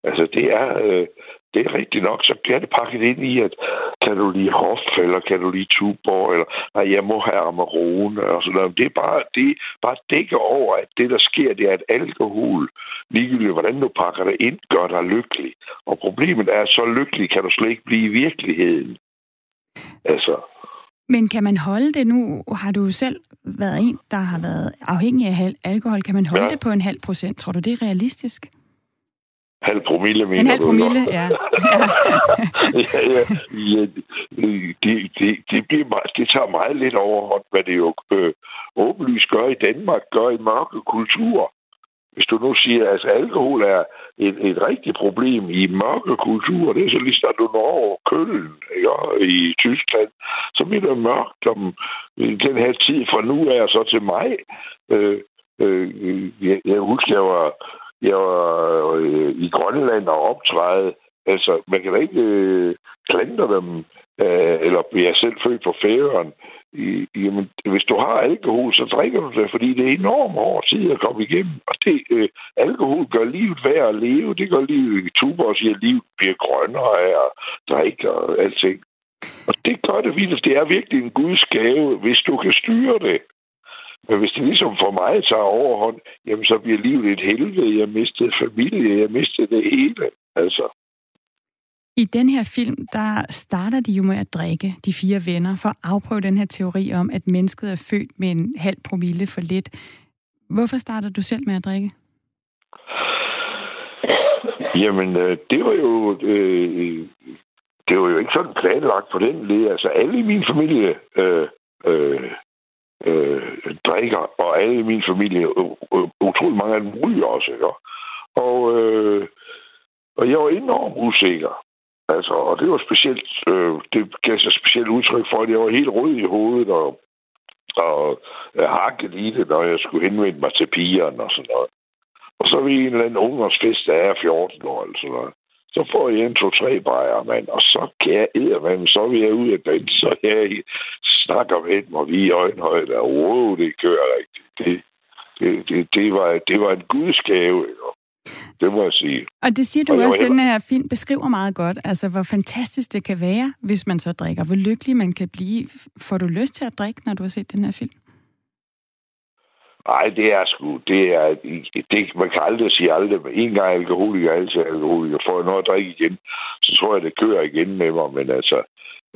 S13: Altså det er, øh, det er rigtigt nok, så bliver det pakket ind i, at kan du lide hof, eller kan du lide tuborg, eller nej, jeg må have Amarone, og sådan noget. Det er bare, det er bare dækker over, at det, der sker, det er, at alkohol, ligegyldigt hvordan du pakker det ind, gør dig lykkelig. Og problemet er, at så lykkelig kan du slet ikke blive i virkeligheden. Altså,
S1: men kan man holde det nu? Har du selv været en, der har været afhængig af alkohol. Kan man holde ja. det på en halv procent? Tror du, det er realistisk?
S13: Halv promille, mener
S1: En halv promille, ja.
S13: ja, ja, ja det, det, det, bliver meget, det tager meget lidt overhånd, hvad det jo øh, åbenlyst gør i Danmark, gør i mørke kultur. Hvis du nu siger, at altså, alkohol er et, et rigtigt problem i mørke kultur, det er så lige snart du når over Køln ikke? i Tyskland, så bliver det mørkt om den her tid fra nu af så til mig. Øh, øh, jeg, jeg husker, jeg var jeg var øh, i Grønland og optræde. Altså, man kan da ikke øh, klandre dem, øh, eller bliver selv født på færøen. I, jamen, hvis du har alkohol, så drikker du det, fordi det er enormt hård tid at komme igennem. Og det, øh, alkohol gør livet værd at leve. Det gør livet, Tuber og siger, at livet bliver grønnere af at drikke og alting. Og det gør det vildt. Det er virkelig en guds gave, hvis du kan styre det. Men hvis det ligesom for mig tager overhånd, jamen så bliver livet et helvede. Jeg mistede familie, jeg mistede det hele. Altså.
S1: I den her film, der starter de jo med at drikke, de fire venner, for at afprøve den her teori om, at mennesket er født med en halv promille for lidt. Hvorfor starter du selv med at drikke?
S13: Jamen, øh, det var jo... Øh, det var jo ikke sådan planlagt på den led. Altså, alle i min familie øh, øh, øh, drikker, og alle i min familie, øh, øh, utrolig mange af dem ryger også, ikke? Og, øh, og jeg var enormt usikker. Altså, og det var specielt, øh, det gav sig specielt udtryk for, at jeg var helt rød i hovedet, og, og øh, hakket i det, når jeg skulle henvende mig til pigerne og sådan noget. Og så ved en eller anden ungdomsfest, der er 14 år eller sådan noget. Så får jeg en, to, tre bajer, mand. Og så kan jeg eddermame, så vil jeg ud af den, så jeg snakker med dem, og vi i øjenhøjde, og wow, det kører rigtigt. Det, det, det, det, var, det var en gudsgave, det må jeg sige.
S1: Og det siger du og også, den her film beskriver meget godt, altså hvor fantastisk det kan være, hvis man så drikker. Hvor lykkelig man kan blive. Får du lyst til at drikke, når du har set den her film?
S13: Nej, det er sgu, det er, det, man kan aldrig sige aldrig, men en gang alkoholiker, altid alkoholiker. Får jeg noget at drikke igen, så tror jeg, det kører igen med mig, men altså,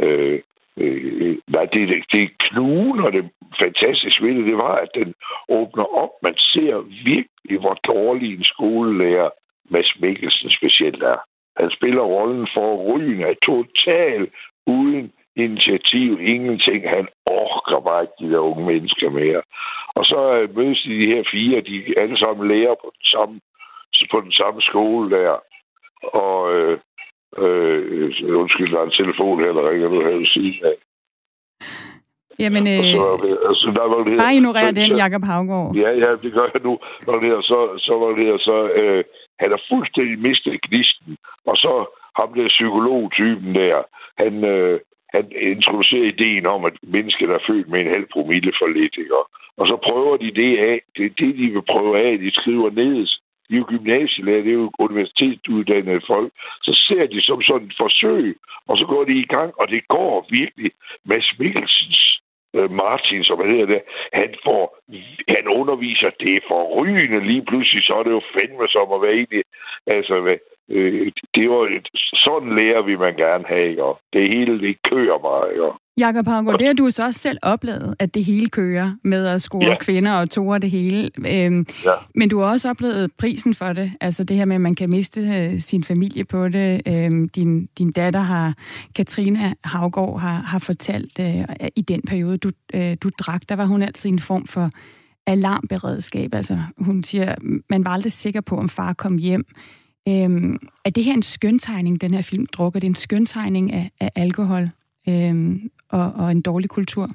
S13: øh, øh, øh, nej, det, det, det knugen og det fantastiske ved det, det var, at den åbner op. Man ser virkelig, hvor dårlig en skolelærer Mads Mikkelsen specielt er. Han spiller rollen for Ryen er total uden initiativ, ingenting. Han orker bare ikke de der unge mennesker mere. Og så øh, mødes de, de her fire, de alle sammen lærer på den samme, på den samme skole der. Og øh, øh, undskyld, der er en telefon her, der ringer nu her ved siden af.
S1: Jamen, øh,
S13: så, altså, der var det
S1: bare ignorer den, Jakob Havgård.
S13: Ja, ja, det gør jeg nu. Når det her, så, så var det her, så øh, han har fuldstændig mistet gnisten. Og så ham der psykologtypen der, han, øh, han introducerer ideen om, at mennesket er født med en halv promille for lidt, ikke? Og så prøver de det af. Det er det, de vil prøve af. De skriver ned. De er jo gymnasielærer, det er jo universitetsuddannede folk. Så ser de som sådan et forsøg, og så går de i gang, og det går virkelig. Mads Mikkelsens øh, Martin, som han hedder det, han, får, han underviser, det for forrygende lige pludselig, så er det jo fandme som at være egentlig, altså, øh, det var, sådan lærer vi man gerne have, ikke? Og det hele, det kører mig, ikke?
S1: Jakob Havgaard, det har du så også selv oplevet, at det hele kører med at score ja. kvinder og toer det hele. Øhm, ja. Men du har også oplevet prisen for det, altså det her med, at man kan miste øh, sin familie på det. Øhm, din, din datter har, Katrina Havgaard, har, har fortalt øh, i den periode, du, øh, du drak, der var hun altid en form for alarmberedskab. Altså hun siger, man var aldrig sikker på, om far kom hjem. Øhm, er det her en skøntegning, den her film drukker? Det er en skøntegning af, af alkohol? øhm, og, og en dårlig kultur?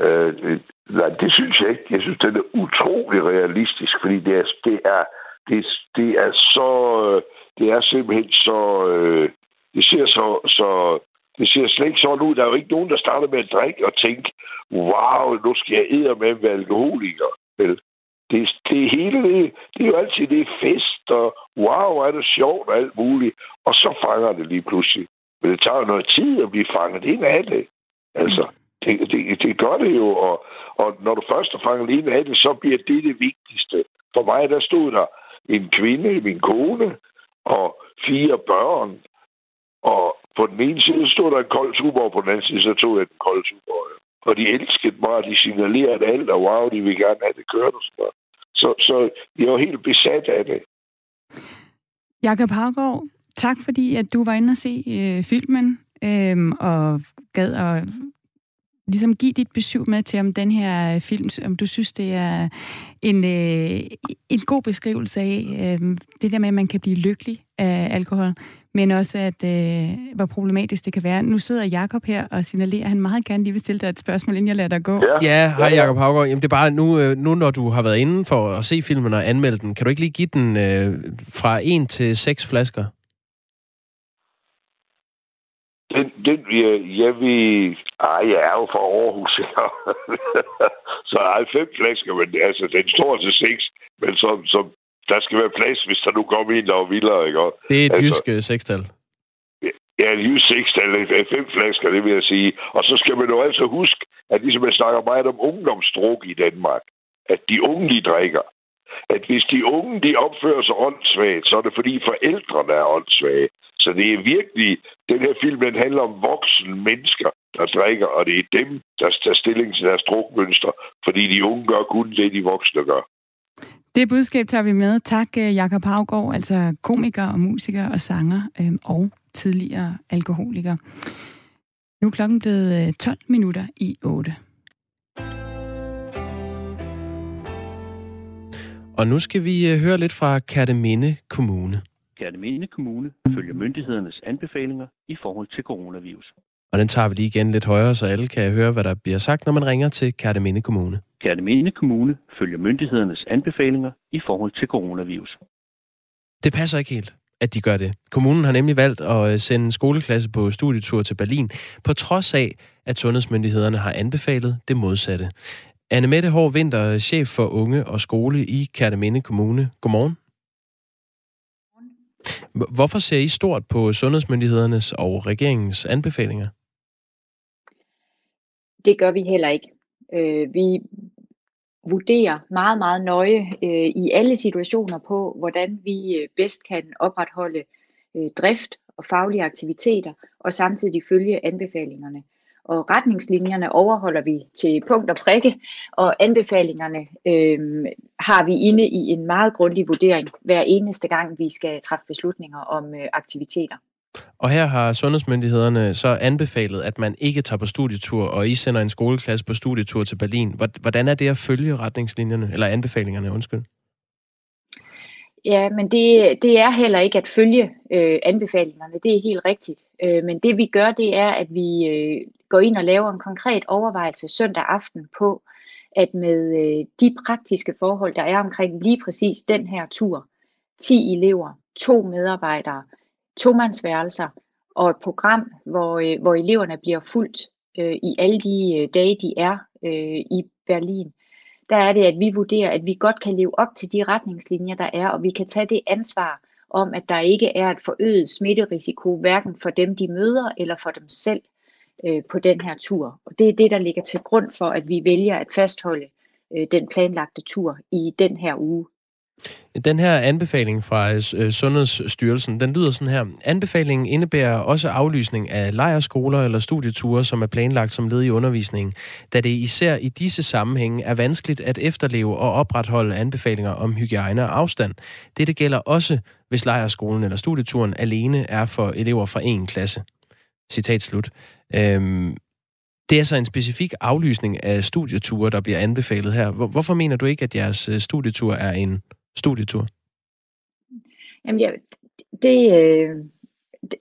S13: Øh, det, nej, det synes jeg ikke. Jeg synes, det er utrolig realistisk, fordi det er, det er, det, det er så... Øh, det er simpelthen så... Øh, det ser så, så det ser slet ikke sådan ud. Der er jo ikke nogen, der starter med at drikke og tænke, wow, nu skal jeg æde med at være alkoholiker. Vel? Det, det hele, det, det er jo altid det fest, og wow, er det sjovt og alt muligt. Og så fanger det lige pludselig. Men det tager jo noget tid at blive fanget ind af det. Altså, det, det, det gør det jo, og, og når du først er fanget ind af det, så bliver det det vigtigste. For mig, der stod der en kvinde, min kone, og fire børn. Og på den ene side stod der en kold og på den anden side så tog jeg den kolde super. Og de elskede mig, og de signalerede alt, og wow, de vil gerne have det kørt og sådan noget. Så, så jeg var helt besat af det.
S1: Jakob Havgaard, tak fordi, at du var inde og se øh, filmen, øh, og gad at ligesom give dit besøg med til om den her film, om du synes, det er en, øh, en god beskrivelse af øh, det der med, at man kan blive lykkelig af alkohol, men også, at øh, hvor problematisk det kan være. Nu sidder Jakob her og signalerer, at han meget gerne lige vil stille dig et spørgsmål, inden jeg lader dig gå.
S6: Ja, ja hej Jakob Havgaard. Jamen, det er bare, nu, øh, nu når du har været inde for at se filmen og anmelde den, kan du ikke lige give den øh, fra 1 til 6 flasker?
S13: Den jeg, jeg vil... Ej, jeg er jo fra Aarhus, så ej, fem flasker, men altså, den står til seks, men som, som, der skal være plads, hvis der nu kommer en, der er vildere, ikke?
S6: Det er et
S13: altså,
S6: jysk øh, sekstal.
S13: Ja, et jysk sekstal, fem flasker, det vil jeg sige. Og så skal man jo altså huske, at ligesom jeg snakker meget om ungdomsdruk i Danmark, at de unge, de drikker. At hvis de unge, de opfører sig åndssvagt, så er det fordi forældrene er åndssvage. Så det er virkelig, den her film, den handler om voksne mennesker, der drikker, og det er dem, der tager stilling til deres drukmønster, fordi de unge gør kun det, de voksne gør.
S1: Det budskab tager vi med. Tak, øh, Jakob Havgaard, altså komiker og musiker og sanger øh, og tidligere alkoholiker. Nu er klokken blevet 12 øh, minutter i 8.
S6: Og nu skal vi høre lidt fra Kærteminde Kommune.
S14: Kærteminde Kommune følger myndighedernes anbefalinger i forhold til coronavirus.
S6: Og den tager vi lige igen lidt højere, så alle kan høre, hvad der bliver sagt, når man ringer til Kærteminde Kommune.
S14: Kærteminde Kommune følger myndighedernes anbefalinger i forhold til coronavirus.
S6: Det passer ikke helt, at de gør det. Kommunen har nemlig valgt at øh, sende en skoleklasse på studietur til Berlin, på trods af, at sundhedsmyndighederne har anbefalet det modsatte. Anne Mette Hård Vinter, chef for unge og skole i Kærteminde Kommune. Godmorgen. Hvorfor ser I stort på sundhedsmyndighedernes og regeringens anbefalinger?
S15: Det gør vi heller ikke. Øh, vi vurderer meget, meget nøje øh, i alle situationer på, hvordan vi øh, bedst kan opretholde øh, drift og faglige aktiviteter, og samtidig følge anbefalingerne. Og retningslinjerne overholder vi til punkt og prikke, og anbefalingerne øh, har vi inde i en meget grundig vurdering hver eneste gang, vi skal træffe beslutninger om øh, aktiviteter.
S6: Og her har sundhedsmyndighederne så anbefalet, at man ikke tager på studietur, og I sender en skoleklasse på studietur til Berlin. Hvordan er det at følge retningslinjerne, eller anbefalingerne, undskyld?
S15: Ja, men det, det er heller ikke at følge øh, anbefalingerne, det er helt rigtigt. Øh, men det vi gør, det er, at vi øh, går ind og laver en konkret overvejelse søndag aften på, at med øh, de praktiske forhold, der er omkring lige præcis den her tur, 10 elever, to medarbejdere, tomandsværelser og et program, hvor, øh, hvor eleverne bliver fuldt øh, i alle de øh, dage, de er øh, i Berlin, der er det, at vi vurderer, at vi godt kan leve op til de retningslinjer, der er, og vi kan tage det ansvar om, at der ikke er et forøget smitterisiko, hverken for dem, de møder, eller for dem selv øh, på den her tur. Og det er det, der ligger til grund for, at vi vælger at fastholde øh, den planlagte tur i den her uge.
S6: Den her anbefaling fra øh, øh, Sundhedsstyrelsen, den lyder sådan her. Anbefalingen indebærer også aflysning af lejerskoler eller studieture, som er planlagt som led i undervisningen, da det især i disse sammenhænge er vanskeligt at efterleve og opretholde anbefalinger om hygiejne og afstand. Dette gælder også, hvis lejerskolen eller studieturen alene er for elever fra en klasse. Citat slut. Øhm, det er så en specifik aflysning af studieture, der bliver anbefalet her. Hvorfor mener du ikke, at jeres øh, studietur er en studietur?
S15: Jamen, ja, det, øh, det,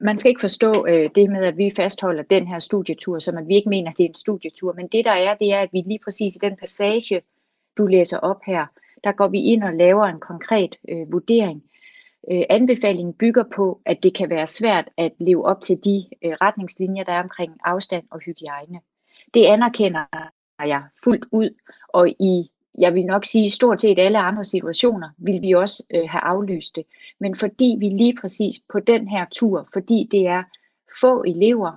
S15: man skal ikke forstå øh, det med, at vi fastholder den her studietur, som at vi ikke mener, at det er en studietur. Men det der er, det er, at vi lige præcis i den passage, du læser op her, der går vi ind og laver en konkret øh, vurdering. Øh, anbefalingen bygger på, at det kan være svært at leve op til de øh, retningslinjer, der er omkring afstand og hygiejne. Det anerkender jeg fuldt ud, og i jeg vil nok sige, stort set alle andre situationer vil vi også øh, have aflyst det. Men fordi vi lige præcis på den her tur, fordi det er få elever,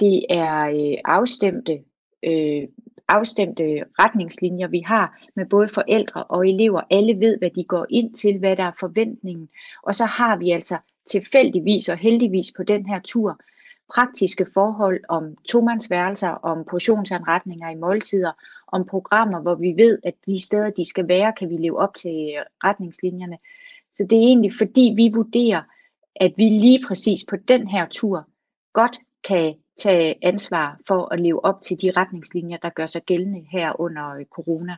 S15: det er øh, afstemte, øh, afstemte retningslinjer, vi har med både forældre og elever. Alle ved, hvad de går ind til, hvad der er forventningen. Og så har vi altså tilfældigvis og heldigvis på den her tur praktiske forhold om tomandsværelser, om portionsanretninger i måltider, om programmer, hvor vi ved, at de steder, de skal være, kan vi leve op til øh, retningslinjerne. Så det er egentlig fordi, vi vurderer, at vi lige præcis på den her tur godt kan tage ansvar for at leve op til de retningslinjer, der gør sig gældende her under corona.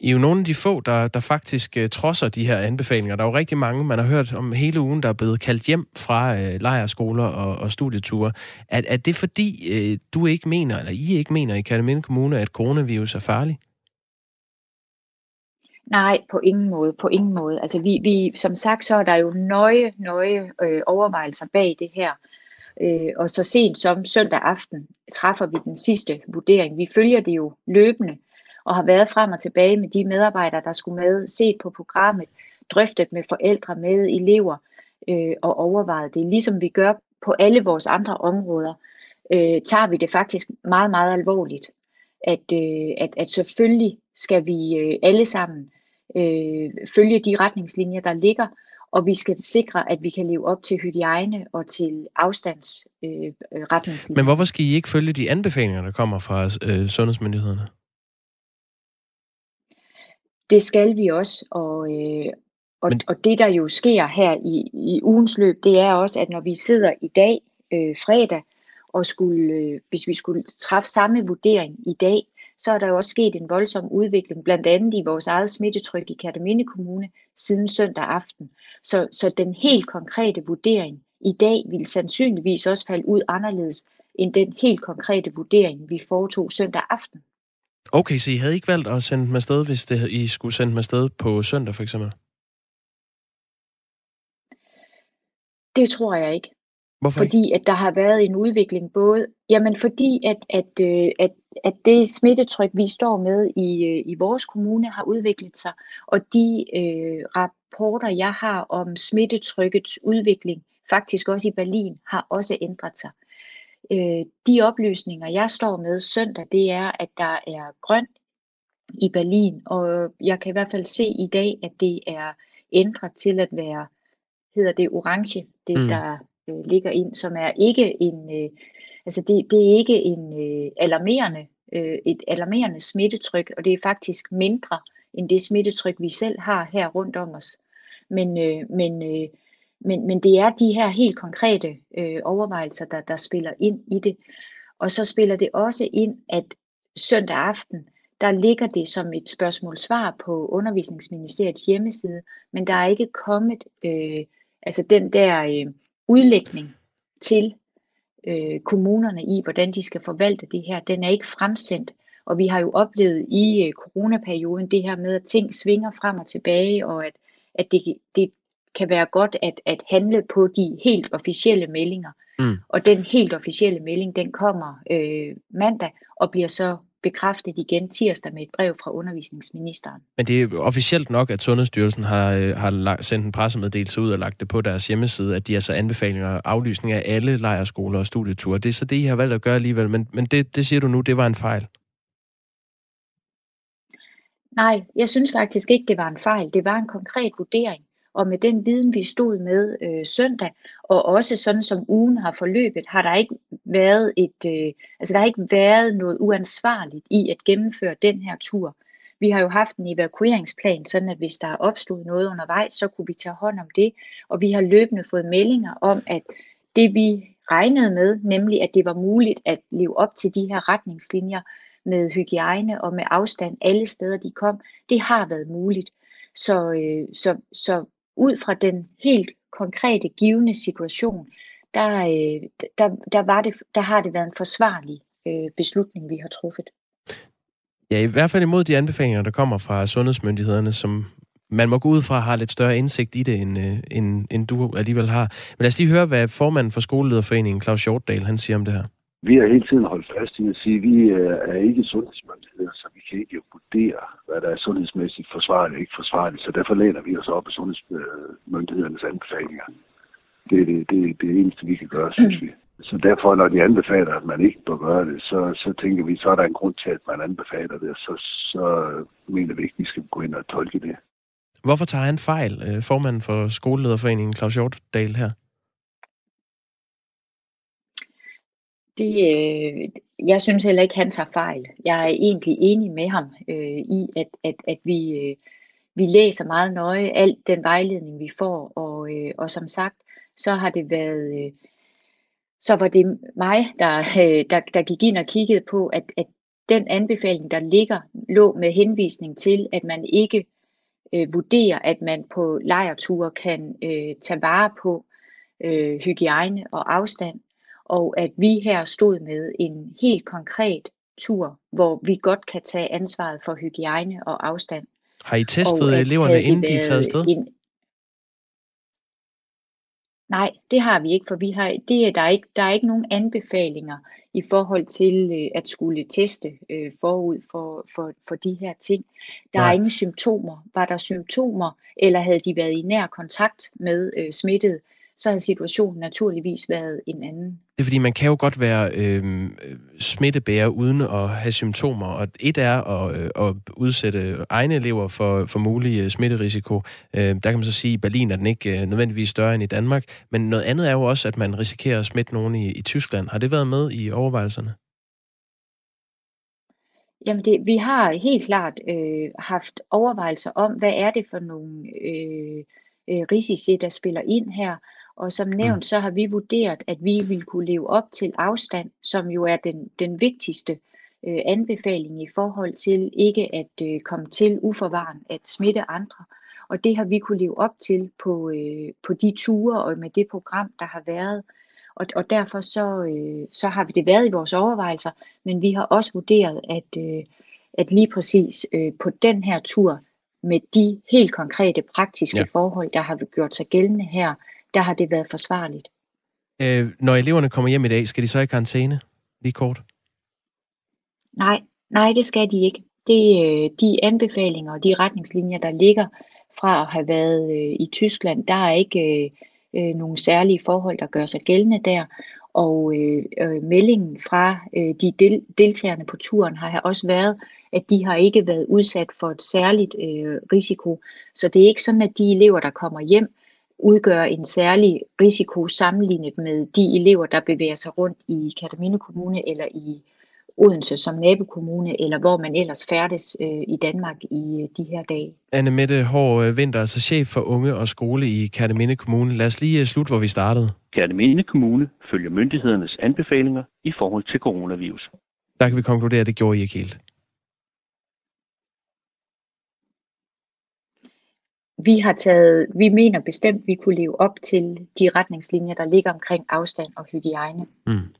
S6: I er jo nogle af de få, der, der faktisk uh, trodser de her anbefalinger. Der er jo rigtig mange, man har hørt om hele ugen, der er blevet kaldt hjem fra uh, lejerskoler og, og studieture. Er, er det fordi, uh, du ikke mener, eller I ikke mener i Kataminde Kommune, at coronavirus er farlig?
S15: Nej, på ingen måde, på ingen måde. Altså vi, vi, som sagt, så er der jo nøje, nøje øh, overvejelser bag det her. Øh, og så sent som søndag aften træffer vi den sidste vurdering. Vi følger det jo løbende og har været frem og tilbage med de medarbejdere, der skulle med, set på programmet, drøftet med forældre, med elever øh, og overvejet det. Ligesom vi gør på alle vores andre områder, øh, tager vi det faktisk meget, meget alvorligt. At, øh, at, at selvfølgelig skal vi øh, alle sammen øh, følge de retningslinjer, der ligger, og vi skal sikre, at vi kan leve op til hygiejne og til afstandsretningslinjer. Øh,
S6: Men hvorfor skal I ikke følge de anbefalinger, der kommer fra øh, sundhedsmyndighederne?
S15: Det skal vi også, og, øh, og, Men... og det der jo sker her i, i ugens løb, det er også, at når vi sidder i dag, øh, fredag, og skulle, øh, hvis vi skulle træffe samme vurdering i dag, så er der jo også sket en voldsom udvikling, blandt andet i vores eget smittetryk i Kataminde Kommune siden søndag aften. Så, så den helt konkrete vurdering i dag vil sandsynligvis også falde ud anderledes end den helt konkrete vurdering, vi foretog søndag aften.
S6: Okay, så I havde ikke valgt at sende dem afsted, hvis det, I skulle sende dem afsted på søndag for eksempel?
S15: Det tror jeg ikke.
S6: Hvorfor
S15: fordi
S6: ikke?
S15: at der har været en udvikling både, jamen fordi at, at, øh, at, at det smittetryk, vi står med i, øh, i vores kommune, har udviklet sig, og de øh, rapporter, jeg har om smittetrykkets udvikling, faktisk også i Berlin, har også ændret sig. Øh, de oplysninger, jeg står med søndag, det er, at der er grønt i Berlin, og jeg kan i hvert fald se i dag, at det er ændret til at være, hedder det orange, det mm. der øh, ligger ind, som er ikke en, øh, altså det, det er ikke en øh, alarmerende, øh, et alarmerende smittetryk, og det er faktisk mindre end det smittetryk, vi selv har her rundt om os. Men, øh, men, øh, men, men det er de her helt konkrete øh, overvejelser, der, der spiller ind i det. Og så spiller det også ind, at søndag aften, der ligger det som et spørgsmål-svar på Undervisningsministeriets hjemmeside, men der er ikke kommet øh, altså den der øh, udlægning til øh, kommunerne i, hvordan de skal forvalte det her, den er ikke fremsendt. Og vi har jo oplevet i øh, coronaperioden det her med, at ting svinger frem og tilbage, og at, at det, det kan være godt at, at handle på de helt officielle meldinger. Mm. Og den helt officielle melding, den kommer øh, mandag og bliver så bekræftet igen tirsdag med et brev fra undervisningsministeren.
S6: Men det er officielt nok, at Sundhedsstyrelsen har, øh, har sendt en pressemeddelelse ud og lagt det på deres hjemmeside, at de altså anbefalinger aflysning af alle lejerskoler og studieture. Det er så det, I har valgt at gøre alligevel, men, men det, det siger du nu, det var en fejl.
S15: Nej, jeg synes faktisk ikke, det var en fejl. Det var en konkret vurdering og med den viden, vi stod med øh, søndag, og også sådan som ugen har forløbet, har der ikke været et, øh, altså der har ikke været noget uansvarligt i at gennemføre den her tur. Vi har jo haft en evakueringsplan, sådan at hvis der er opstået noget undervejs, så kunne vi tage hånd om det, og vi har løbende fået meldinger om, at det vi regnede med, nemlig at det var muligt at leve op til de her retningslinjer med hygiejne og med afstand alle steder, de kom, det har været muligt. Så, øh, så, så ud fra den helt konkrete givende situation, der, øh, der, der, var det, der har det været en forsvarlig øh, beslutning, vi har truffet.
S6: Ja, i hvert fald imod de anbefalinger, der kommer fra sundhedsmyndighederne, som man må gå ud fra har lidt større indsigt i det, end, øh, end, end du alligevel har. Men lad os lige høre, hvad formanden for Skolelederforeningen, Claus Hjortdal, han siger om det her.
S13: Vi har hele tiden holdt fast i at sige, at vi øh, er ikke sundhedsmyndigheder, så vi kan ikke vurdere, hvad der er sundhedsmæssigt forsvarligt og ikke forsvarligt. Så derfor læner vi os op af sundhedsmyndighedernes anbefalinger. Det er det, det, det eneste, vi kan gøre, synes vi. Så derfor, når de anbefaler, at man ikke bør gøre det, så, så tænker vi, så er der en grund til, at man anbefaler det, så, så mener vi ikke, at vi skal gå ind og tolke det.
S6: Hvorfor tager han fejl, øh, formanden for Skolelederforeningen Claus Hjortdal her?
S15: Det, øh, jeg synes heller ikke, han tager fejl. Jeg er egentlig enig med ham øh, i, at, at, at vi, øh, vi læser meget nøje alt den vejledning, vi får. Og, øh, og som sagt, så har det været, øh, så var det mig, der, øh, der, der gik ind og kiggede på, at, at den anbefaling, der ligger, lå med henvisning til, at man ikke øh, vurderer, at man på lejerture kan øh, tage vare på øh, hygiejne og afstand og at vi her stod med en helt konkret tur, hvor vi godt kan tage ansvaret for hygiejne og afstand.
S6: Har I testet eleverne, inden de er taget afsted? En...
S15: Nej, det har vi ikke, for vi har, det er der, ikke, der er ikke nogen anbefalinger i forhold til øh, at skulle teste øh, forud for, for, for de her ting. Der Nej. er ingen symptomer. Var der symptomer, eller havde de været i nær kontakt med øh, smittet, så har situationen naturligvis været en anden.
S6: Det er fordi, man kan jo godt være øh, smittebærer uden at have symptomer, og et er at, øh, at udsætte egne elever for, for mulig øh, smitterisiko. Øh, der kan man så sige, at i Berlin er den ikke øh, nødvendigvis større end i Danmark, men noget andet er jo også, at man risikerer at smitte nogen i, i Tyskland. Har det været med i overvejelserne?
S15: Jamen det, vi har helt klart øh, haft overvejelser om, hvad er det for nogle øh, øh, risici, der spiller ind her, og som mm. nævnt, så har vi vurderet, at vi vil kunne leve op til afstand, som jo er den, den vigtigste øh, anbefaling i forhold til ikke at øh, komme til uforvaren at smitte andre. Og det har vi kunne leve op til på, øh, på de ture og med det program, der har været. Og, og derfor så, øh, så har vi det været i vores overvejelser, men vi har også vurderet, at, øh, at lige præcis øh, på den her tur, med de helt konkrete praktiske ja. forhold, der har gjort sig gældende her, der har det været forsvarligt.
S6: Øh, når eleverne kommer hjem i dag, skal de så i karantæne? Lige kort.
S15: Nej, nej, det skal de ikke. Det, øh, de anbefalinger og de retningslinjer, der ligger fra at have været øh, i Tyskland, der er ikke øh, øh, nogen særlige forhold, der gør sig gældende der. Og øh, øh, meldingen fra øh, de del, deltagerne på turen har også været, at de har ikke været udsat for et særligt øh, risiko. Så det er ikke sådan, at de elever, der kommer hjem, udgør en særlig risiko sammenlignet med de elever, der bevæger sig rundt i Katamine Kommune eller i Odense som nabokommune, eller hvor man ellers færdes øh, i Danmark i øh, de her dage.
S6: Anne Mette Hård Vinter, altså chef for unge og skole i Kærteminde Kommune. Lad os lige slutte, hvor vi startede.
S14: Kærteminde Kommune følger myndighedernes anbefalinger i forhold til coronavirus.
S6: Der kan vi konkludere, at det gjorde I ikke helt.
S15: Vi har taget, vi mener bestemt, vi kunne leve op til de retningslinjer, der ligger omkring afstand og hygiejne.
S6: Mm.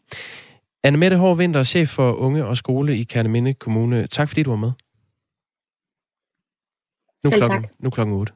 S6: Anne Mette Hård Vinter, chef for unge og skole i Kærneminde Kommune. Tak fordi du var med. Nu
S15: Selv
S6: klokken,
S15: tak.
S6: Nu klokken 8.